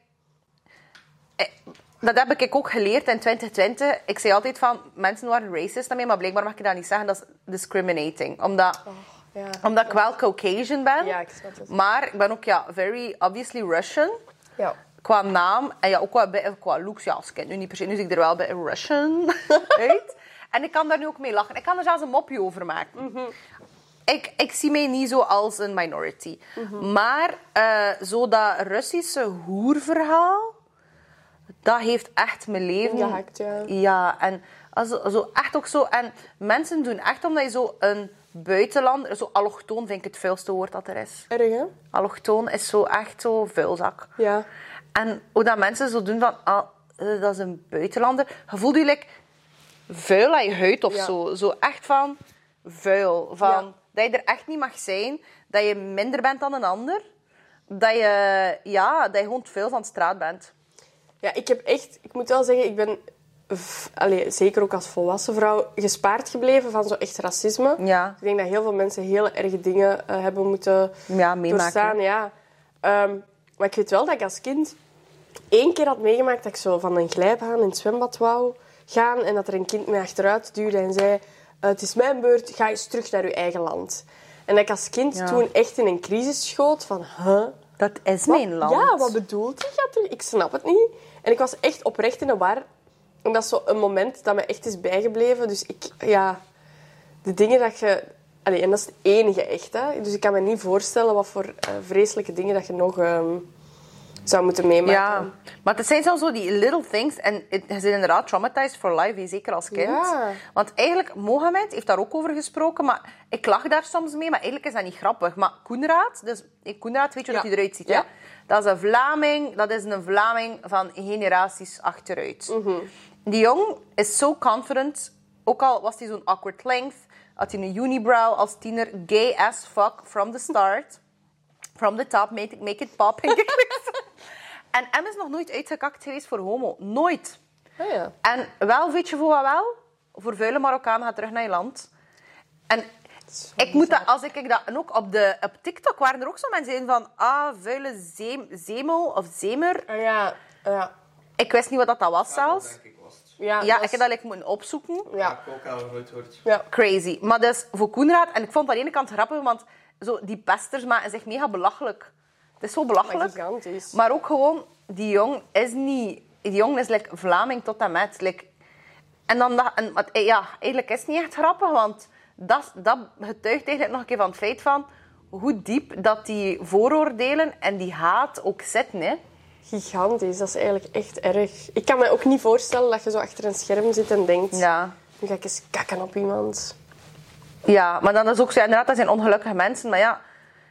eh, dat heb ik ook geleerd in 2020. Ik zei altijd van, mensen waren racist naar mij, maar blijkbaar mag ik dat niet zeggen. Dat is discriminating. Omdat, ja. omdat ik wel Caucasian ben. Ja, ik snap het. Maar ik ben ook, ja, very obviously Russian. Ja. Qua naam en ja, ook qua, bij- qua looks. Ja, als kind nu niet per se. Nu zie ik er wel bij Russian [laughs] uit. En ik kan daar nu ook mee lachen. Ik kan er zelfs een mopje over maken. Ik, ik zie mij niet zo als een minority. Maar eh, zo dat Russische hoerverhaal, dat heeft echt mijn leven... Ingehakt, ja. Ja, en also, zo echt ook zo... En mensen doen echt omdat je zo een buitenlander... Zo allochtoon vind ik het vuilste woord dat er is. Erg, hè? Allochtoon is zo echt zo vuilzak. Ja. En hoe dat mensen zo doen van, ah, eh, dat is een buitenlander. Je voelt je like vuil aan je huid of Ja. zo. Zo echt van vuil. Van, Ja. Dat je er echt niet mag zijn. Dat je minder bent dan een ander. dat je, ja, dat je gewoon te veel van de straat bent. Ja, ik heb echt... Ik moet wel zeggen, ik ben... Allee, zeker ook als volwassen vrouw, gespaard gebleven van zo echt racisme. Ja. Ik denk dat heel veel mensen hele erge dingen eh, hebben moeten Ja, meemaken. Ja. Ehm, maar ik weet wel dat ik als kind één keer had meegemaakt dat ik zo van een glijbaan in het zwembad wou gaan en dat er een kind mij achteruit duwde en zei "Eh, het is mijn beurt, ga eens terug naar uw eigen land. En dat ik als kind Ja. toen echt in een crisis schoot van, huh? Dat is Wat- mijn land. Ja, wat bedoelt hij? Ik snap het niet. En ik was echt oprecht in de war. En dat is zo een moment dat me echt is bijgebleven. Dus ik, ja, de dingen dat je... Allee, en dat is het enige echt, hè. Dus ik kan me niet voorstellen wat voor eh, vreselijke dingen dat je nog ehm, zou moeten meemaken. Ja, maar het zijn zelfs zo die little things. En het- je zit inderdaad traumatized for life, zeker als kind. Ja. Want eigenlijk, Mohammed heeft daar ook over gesproken, maar ik lach daar soms mee, maar eigenlijk is dat niet grappig. Maar Koenraad, dus eh, Koenraad, weet je hoe Ja. dat hij eruit ziet? Ja. hè? Dat is een Vlaming, dat is een Vlaming van generaties achteruit. Mhm. Die jong is zo confident, ook al was hij zo'n awkward length, had hij een unibrow als tiener, gay as fuck from the start. From the top, make it, make it pop. [laughs] en M is nog nooit uitgekakt geweest voor homo. Nooit. Ah, ja. En wel, weet je voor wat wel? Voor vuile Marokkaan gaat terug naar je land. En ik moet dat, als ik ik dat... En ook op, de, op TikTok waren er ook zo mensen in van... Ah, vuile zeem, zemel of zemer. Ja. Ja. Ik wist niet wat dat, dat was zelfs. Ja, Ja, dat ik heb dat like, moeten opzoeken. Ja. Ja, ik ook al gehoord wordt. Ja. Crazy. Maar dus voor Koenraad... En ik vond het aan de ene kant grappig, want zo, die pesters maken zich mega belachelijk. Het is zo Maar belachelijk. gigantisch. Maar ook gewoon, die jong is niet... Die jong is like, Vlaming tot en met. Like, en dan dat, en, eh, ja, eigenlijk is het niet echt grappig, want dat, dat getuigt eigenlijk nog een keer van het feit van hoe diep dat die vooroordelen en die haat ook zitten. Hè. Gigantisch. Dat is eigenlijk echt erg. Ik kan me ook niet voorstellen dat je zo achter een scherm zit en denkt... Ja. Nu ga ik eens kakken op iemand. ja, maar dan is ook zo, inderdaad, dat zijn ongelukkige mensen. Maar ja,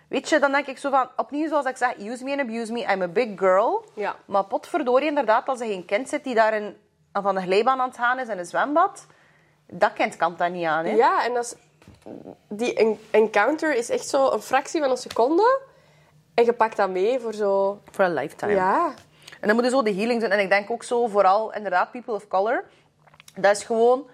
weet je, dan denk ik zo van, opnieuw zoals ik zeg, use me and abuse me, I'm a big girl. Ja. Maar potverdorie, inderdaad, als er geen kind zit die daar in, van de glijbaan aan het gaan is in een zwembad, dat kind kan dat niet aan. Hè. Ja, en dat is, die en- encounter is echt zo een fractie van een seconde. En je pakt dat mee voor zo... For a lifetime. Ja. En dan moet je zo de healing doen. En ik denk ook zo, vooral inderdaad, people of color. Dat is gewoon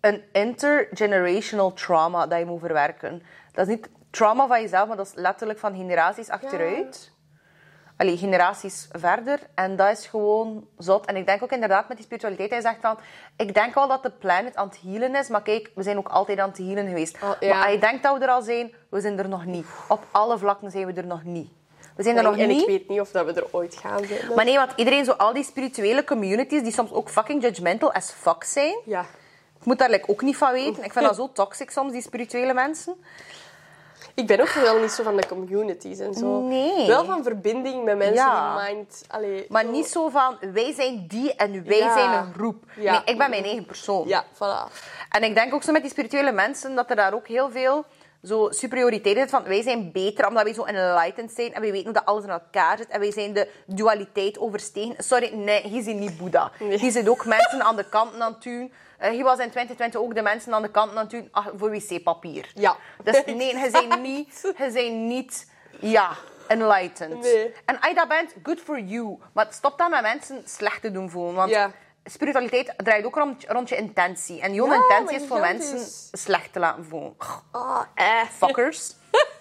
een intergenerational trauma dat je moet verwerken. Dat is niet trauma van jezelf, maar dat is letterlijk van generaties achteruit. Allee, generaties verder. En dat is gewoon zot. En ik denk ook inderdaad met die spiritualiteit, hij zegt van... Ik denk wel dat de planet aan het healen is, maar kijk, we zijn ook altijd aan het healen geweest. Oh, ja. Maar als je denkt dat we er al zijn, we zijn er nog niet. Op alle vlakken zijn we er nog niet. We zijn er nog en niet. ik weet niet of dat we er ooit gaan zijn. Maar nee, want iedereen, zo al die spirituele communities, die soms ook fucking judgmental as fuck zijn. Ja. Ik moet daar like, ook niet van weten. Ik vind dat [laughs] zo toxic soms, die spirituele mensen. Ik ben ook wel niet zo van de communities en zo. Nee. Wel van verbinding met mensen Ja. die mind... Allee, Maar zo- niet zo van, wij zijn die en wij Ja. zijn een groep. Ja. Nee, ik ben mijn eigen persoon. Ja, voilà. En ik denk ook zo met die spirituele mensen, dat er daar ook heel veel zo superioriteit is van wij zijn beter omdat wij zo enlightened zijn en wij weten hoe dat alles in elkaar zit en wij zijn de dualiteit overstegen. Sorry, nee, je zit niet Boeddha. Nee. Je zit ook mensen aan de kanten aan het doen. Eh, je was in 2020 ook de mensen aan de doen ah, voor wc-papier. Ja. Dus nee, je bent [laughs] niet, je bent niet, ja, enlightened. Nee. En als je dat bent, good for you. Maar stop dan met mensen slecht te doen voelen. Want Ja. spiritualiteit draait ook rond, rond je intentie. En jouw Ja, intentie is voor mensen slecht te laten voelen. Ah, eh. Fuckers.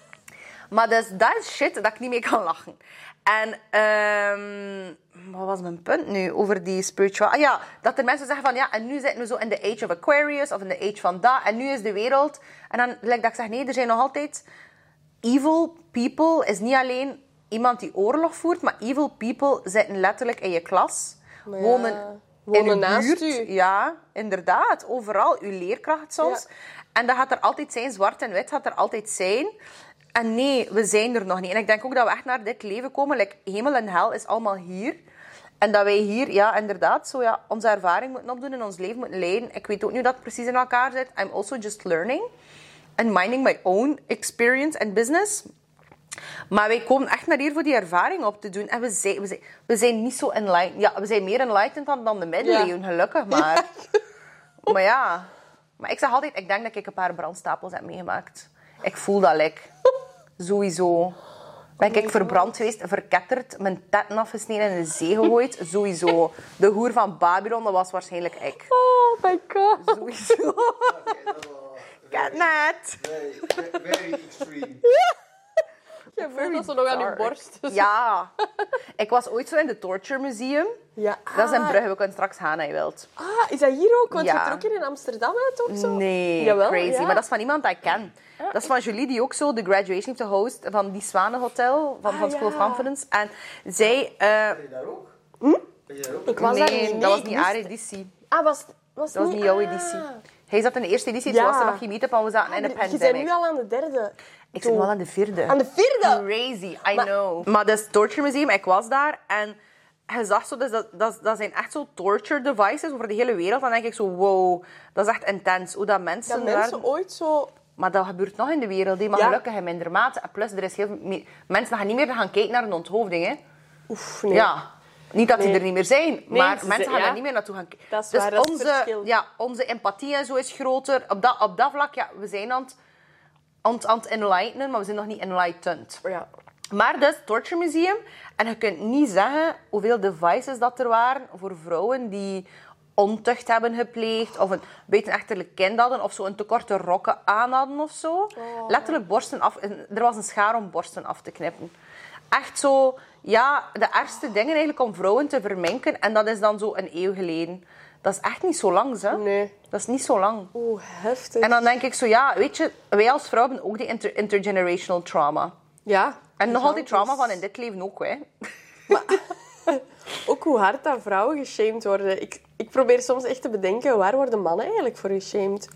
[laughs] maar dus, dat is shit dat ik niet mee kan lachen. En ehm, wat was mijn punt nu over die spiritual? Ah ja, dat er mensen zeggen van ja, en nu zitten we zo in de age of Aquarius of in de age van dat. En nu is de wereld. En dan lijkt dat ik zeg nee, er zijn nog altijd evil people. Is niet alleen iemand die oorlog voert, maar evil people zitten letterlijk in je klas. Ja, wonen in wonen naast buurt. u. Ja, inderdaad. Overal. Uw leerkracht soms. Ja. En dat gaat er altijd zijn. Zwart en wit gaat er altijd zijn. En nee, we zijn er nog niet. En ik denk ook dat we echt naar dit leven komen. Like, hemel en hel is allemaal hier. En dat wij hier, ja, inderdaad, zo, ja, onze ervaring moeten opdoen en ons leven moeten leiden. Ik weet ook niet hoe dat precies in elkaar zit. I'm also just learning. And minding my own experience and business. Maar wij komen echt naar hier voor die ervaring op te doen. En we zijn, we zijn, we zijn niet zo enlightened. Ja, we zijn meer enlightened dan, dan de middeleeuwen, gelukkig maar. Maar ja. Maar ik zeg altijd, ik denk dat ik een paar brandstapels heb meegemaakt. Ik voel dat lek. Sowieso. Ben ik verbrand geweest, verketterd, mijn tetten afgesneden en in de zee gegooid. [laughs] Sowieso. De hoer van Babylon, dat was waarschijnlijk ik. Oh my god. Sowieso. [laughs] Catnet. Very, very extreme. [laughs] Je voelt dat ze nog aan je borst. [laughs] Ja. Ik was ooit zo in de Torture Museum. Ja. Dat is in Ah, Brugge, we kunnen straks gaan als je wilt. Ah, is dat hier ook? Want Ja. je trok hier in Amsterdam uit ook zo? Nee, Jawel, crazy. ja. Maar dat is van iemand dat ik ken. Dat is van Julie, die ook zo de graduation heeft gehost van die Zwanenhotel van, Ah, van School of ja. Confidence. En zij... eh, Ben je daar ook? Ben je daar ook? Ik was daar nee, niet. dat was niet haar editie. Ah, was, was Dat was niet jouw editie. Hij zat in de eerste editie, toen Ja. was er nog geen meetup en we zaten in de Je bent pandemic. nu al aan de derde. Ik zit wel aan de vierde. Aan de vierde? Crazy, I know. Maar dat is het Torture Museum, ik was daar en je zag zo, dus dat, dat, dat zijn echt zo torture devices over de hele wereld. Dan denk ik zo, wow, dat is echt intens. Hoe dat mensen, Dat daar- mensen ooit zo... Maar dat gebeurt nog in de wereld, hè. maar Ja. gelukkig in minder mate. En plus, er is heel veel meer... Mensen gaan niet meer gaan kijken naar een onthoofding. Hè. Oef, nee. Ja. Niet dat die Nee. er niet meer zijn, maar ze mensen zijn- gaan ja. daar niet meer naartoe gaan kijken. Dat is dus waar, dat is het onze, verschil. ja, onze empathie en zo is groter. Op dat, op dat vlak, ja, we zijn aan het, aan, aan het enlightenen, maar we zijn nog niet enlightened. Ja. Maar dus, Torture Museum. En je kunt niet zeggen hoeveel devices dat er waren voor vrouwen die ontucht hebben gepleegd of een buitenechtelijk kind hadden of zo een te korte rokken aan hadden of zo. Oh. Letterlijk borsten af. Er was een schaar om borsten af te knippen. Echt zo, ja, de ergste dingen eigenlijk om vrouwen te verminken. En dat is dan zo een eeuw geleden. Dat is echt niet zo lang, hè? Nee. Dat is niet zo lang. Oeh, heftig. En dan denk ik zo, ja, weet je, wij als vrouw hebben ook die inter- intergenerational trauma. Ja. En nog altijd gigantisch. trauma van in dit leven ook, hè. [laughs] Ook hoe hard dat vrouwen geshamed worden. Ik, ik probeer soms echt te bedenken, waar worden mannen eigenlijk voor geshamed?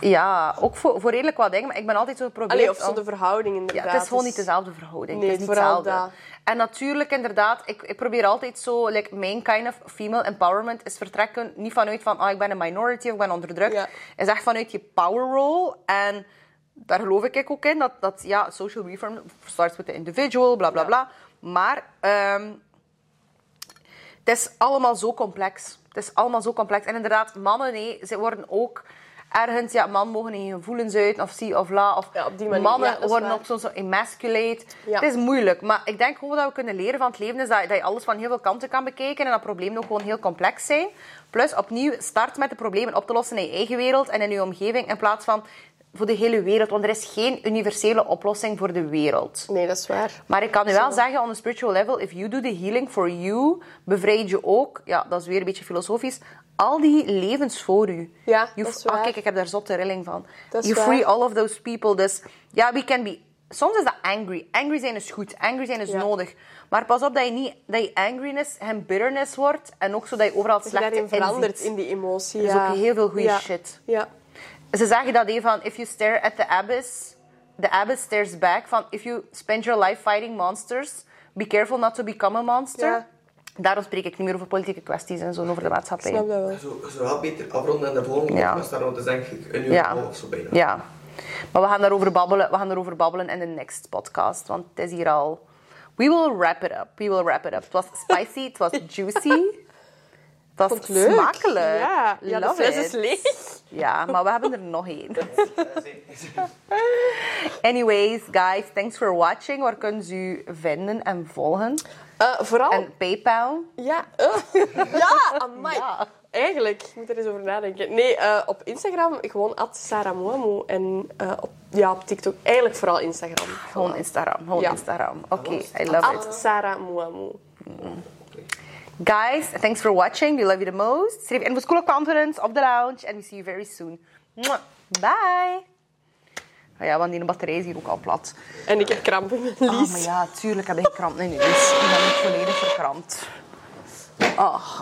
Ja, ook voor, voor redelijk wat dingen. Maar ik ben altijd zo geprobeerd... Allee, of zo om- de verhouding Ja, inderdaad. het is gewoon Dus- niet dezelfde verhouding. Nee, het is niet vooral hetzelfde. dat. En natuurlijk, inderdaad, ik, ik probeer altijd zo... Like, mijn kind of female empowerment is vertrekken niet vanuit van... ah, ik ben een minority of ik ben onderdrukt. Ja. is echt vanuit je power role. En daar geloof ik ook in. Dat, dat ja, social reform starts with the individual, bla bla Ja. bla. Maar... ehm, het is allemaal zo complex. Het is allemaal zo complex. En inderdaad, mannen, nee, ze worden ook ergens... Ja, man mogen geen gevoelens uit, of zie of la. Of Ja, op die mannen Ja, dat worden ook zo, zo emasculate. Ja. Het is moeilijk. Maar ik denk gewoon wat we kunnen leren van het leven is dat, dat je alles van heel veel kanten kan bekijken. En dat problemen ook gewoon heel complex zijn. Plus, opnieuw, start met de problemen op te lossen in je eigen wereld en in je omgeving. In plaats van voor de hele wereld. Want er is geen universele oplossing voor de wereld. Nee, dat is waar. Maar ik kan u wel zeggen, on a spiritual level, if you do the healing for you, bevrijd je ook, ja, dat is weer een beetje filosofisch, al die levens voor u. Ja, You- dat is Ah, waar. kijk, ik heb daar zotte rilling van. Dat is you waar. free all of those people. Dus ja, we can be... Soms is dat angry. Angry zijn is goed. Angry zijn is Ja. nodig. Maar pas op dat je niet dat je angriness en bitterness wordt. En ook zo dat je overal slechte daarin verandert in die emotie. Er is ja. ook heel veel goede Ja. shit. Ja. Ze zeggen dat even van, if you stare at the abyss, the abyss stares back. Van, if you spend your life fighting monsters, be careful not to become a monster. Ja. Daarom spreek ik niet meer over politieke kwesties en zo, over de maatschappij. Snap dat wel. Zo, zo wel beter afronden en de volgende Ja. podcast daarom is denk ik een uur Ja. of zo bijna. Ja. Maar we gaan daarover babbelen, we gaan daarover babbelen in de next podcast, want het is hier al... We will wrap it up. We will wrap it up. Het was spicy, het was juicy. [laughs] Vond het leuk. smakelijk. Ja, ja de fles it. is leeg. Ja, maar we hebben er nog één. [laughs] Anyways, guys, thanks for watching. Waar kunnen ze u vinden en volgen? Eh, vooral... En PayPal. Ja. eh, [laughs] ja, amai. Ja. Eigenlijk, ik moet er eens over nadenken. Nee, eh, op Instagram gewoon at Sarah Moamu. En eh, op, ja, op TikTok eigenlijk vooral Instagram. Gewoon Instagram. Gewoon Ja. Instagram. Oké, I love it. At Sarah Moamu. Guys, thanks for watching. We love you the most. Schrijf in voor School of Conference op de lounge. And we see you very soon. Bye. Oh ja, want die batterij is hier ook al plat. En ik heb kramp in mijn Ah, lies. maar ja, tuurlijk heb ik kramp in je lies. Ik ben niet volledig verkrampt. Ah.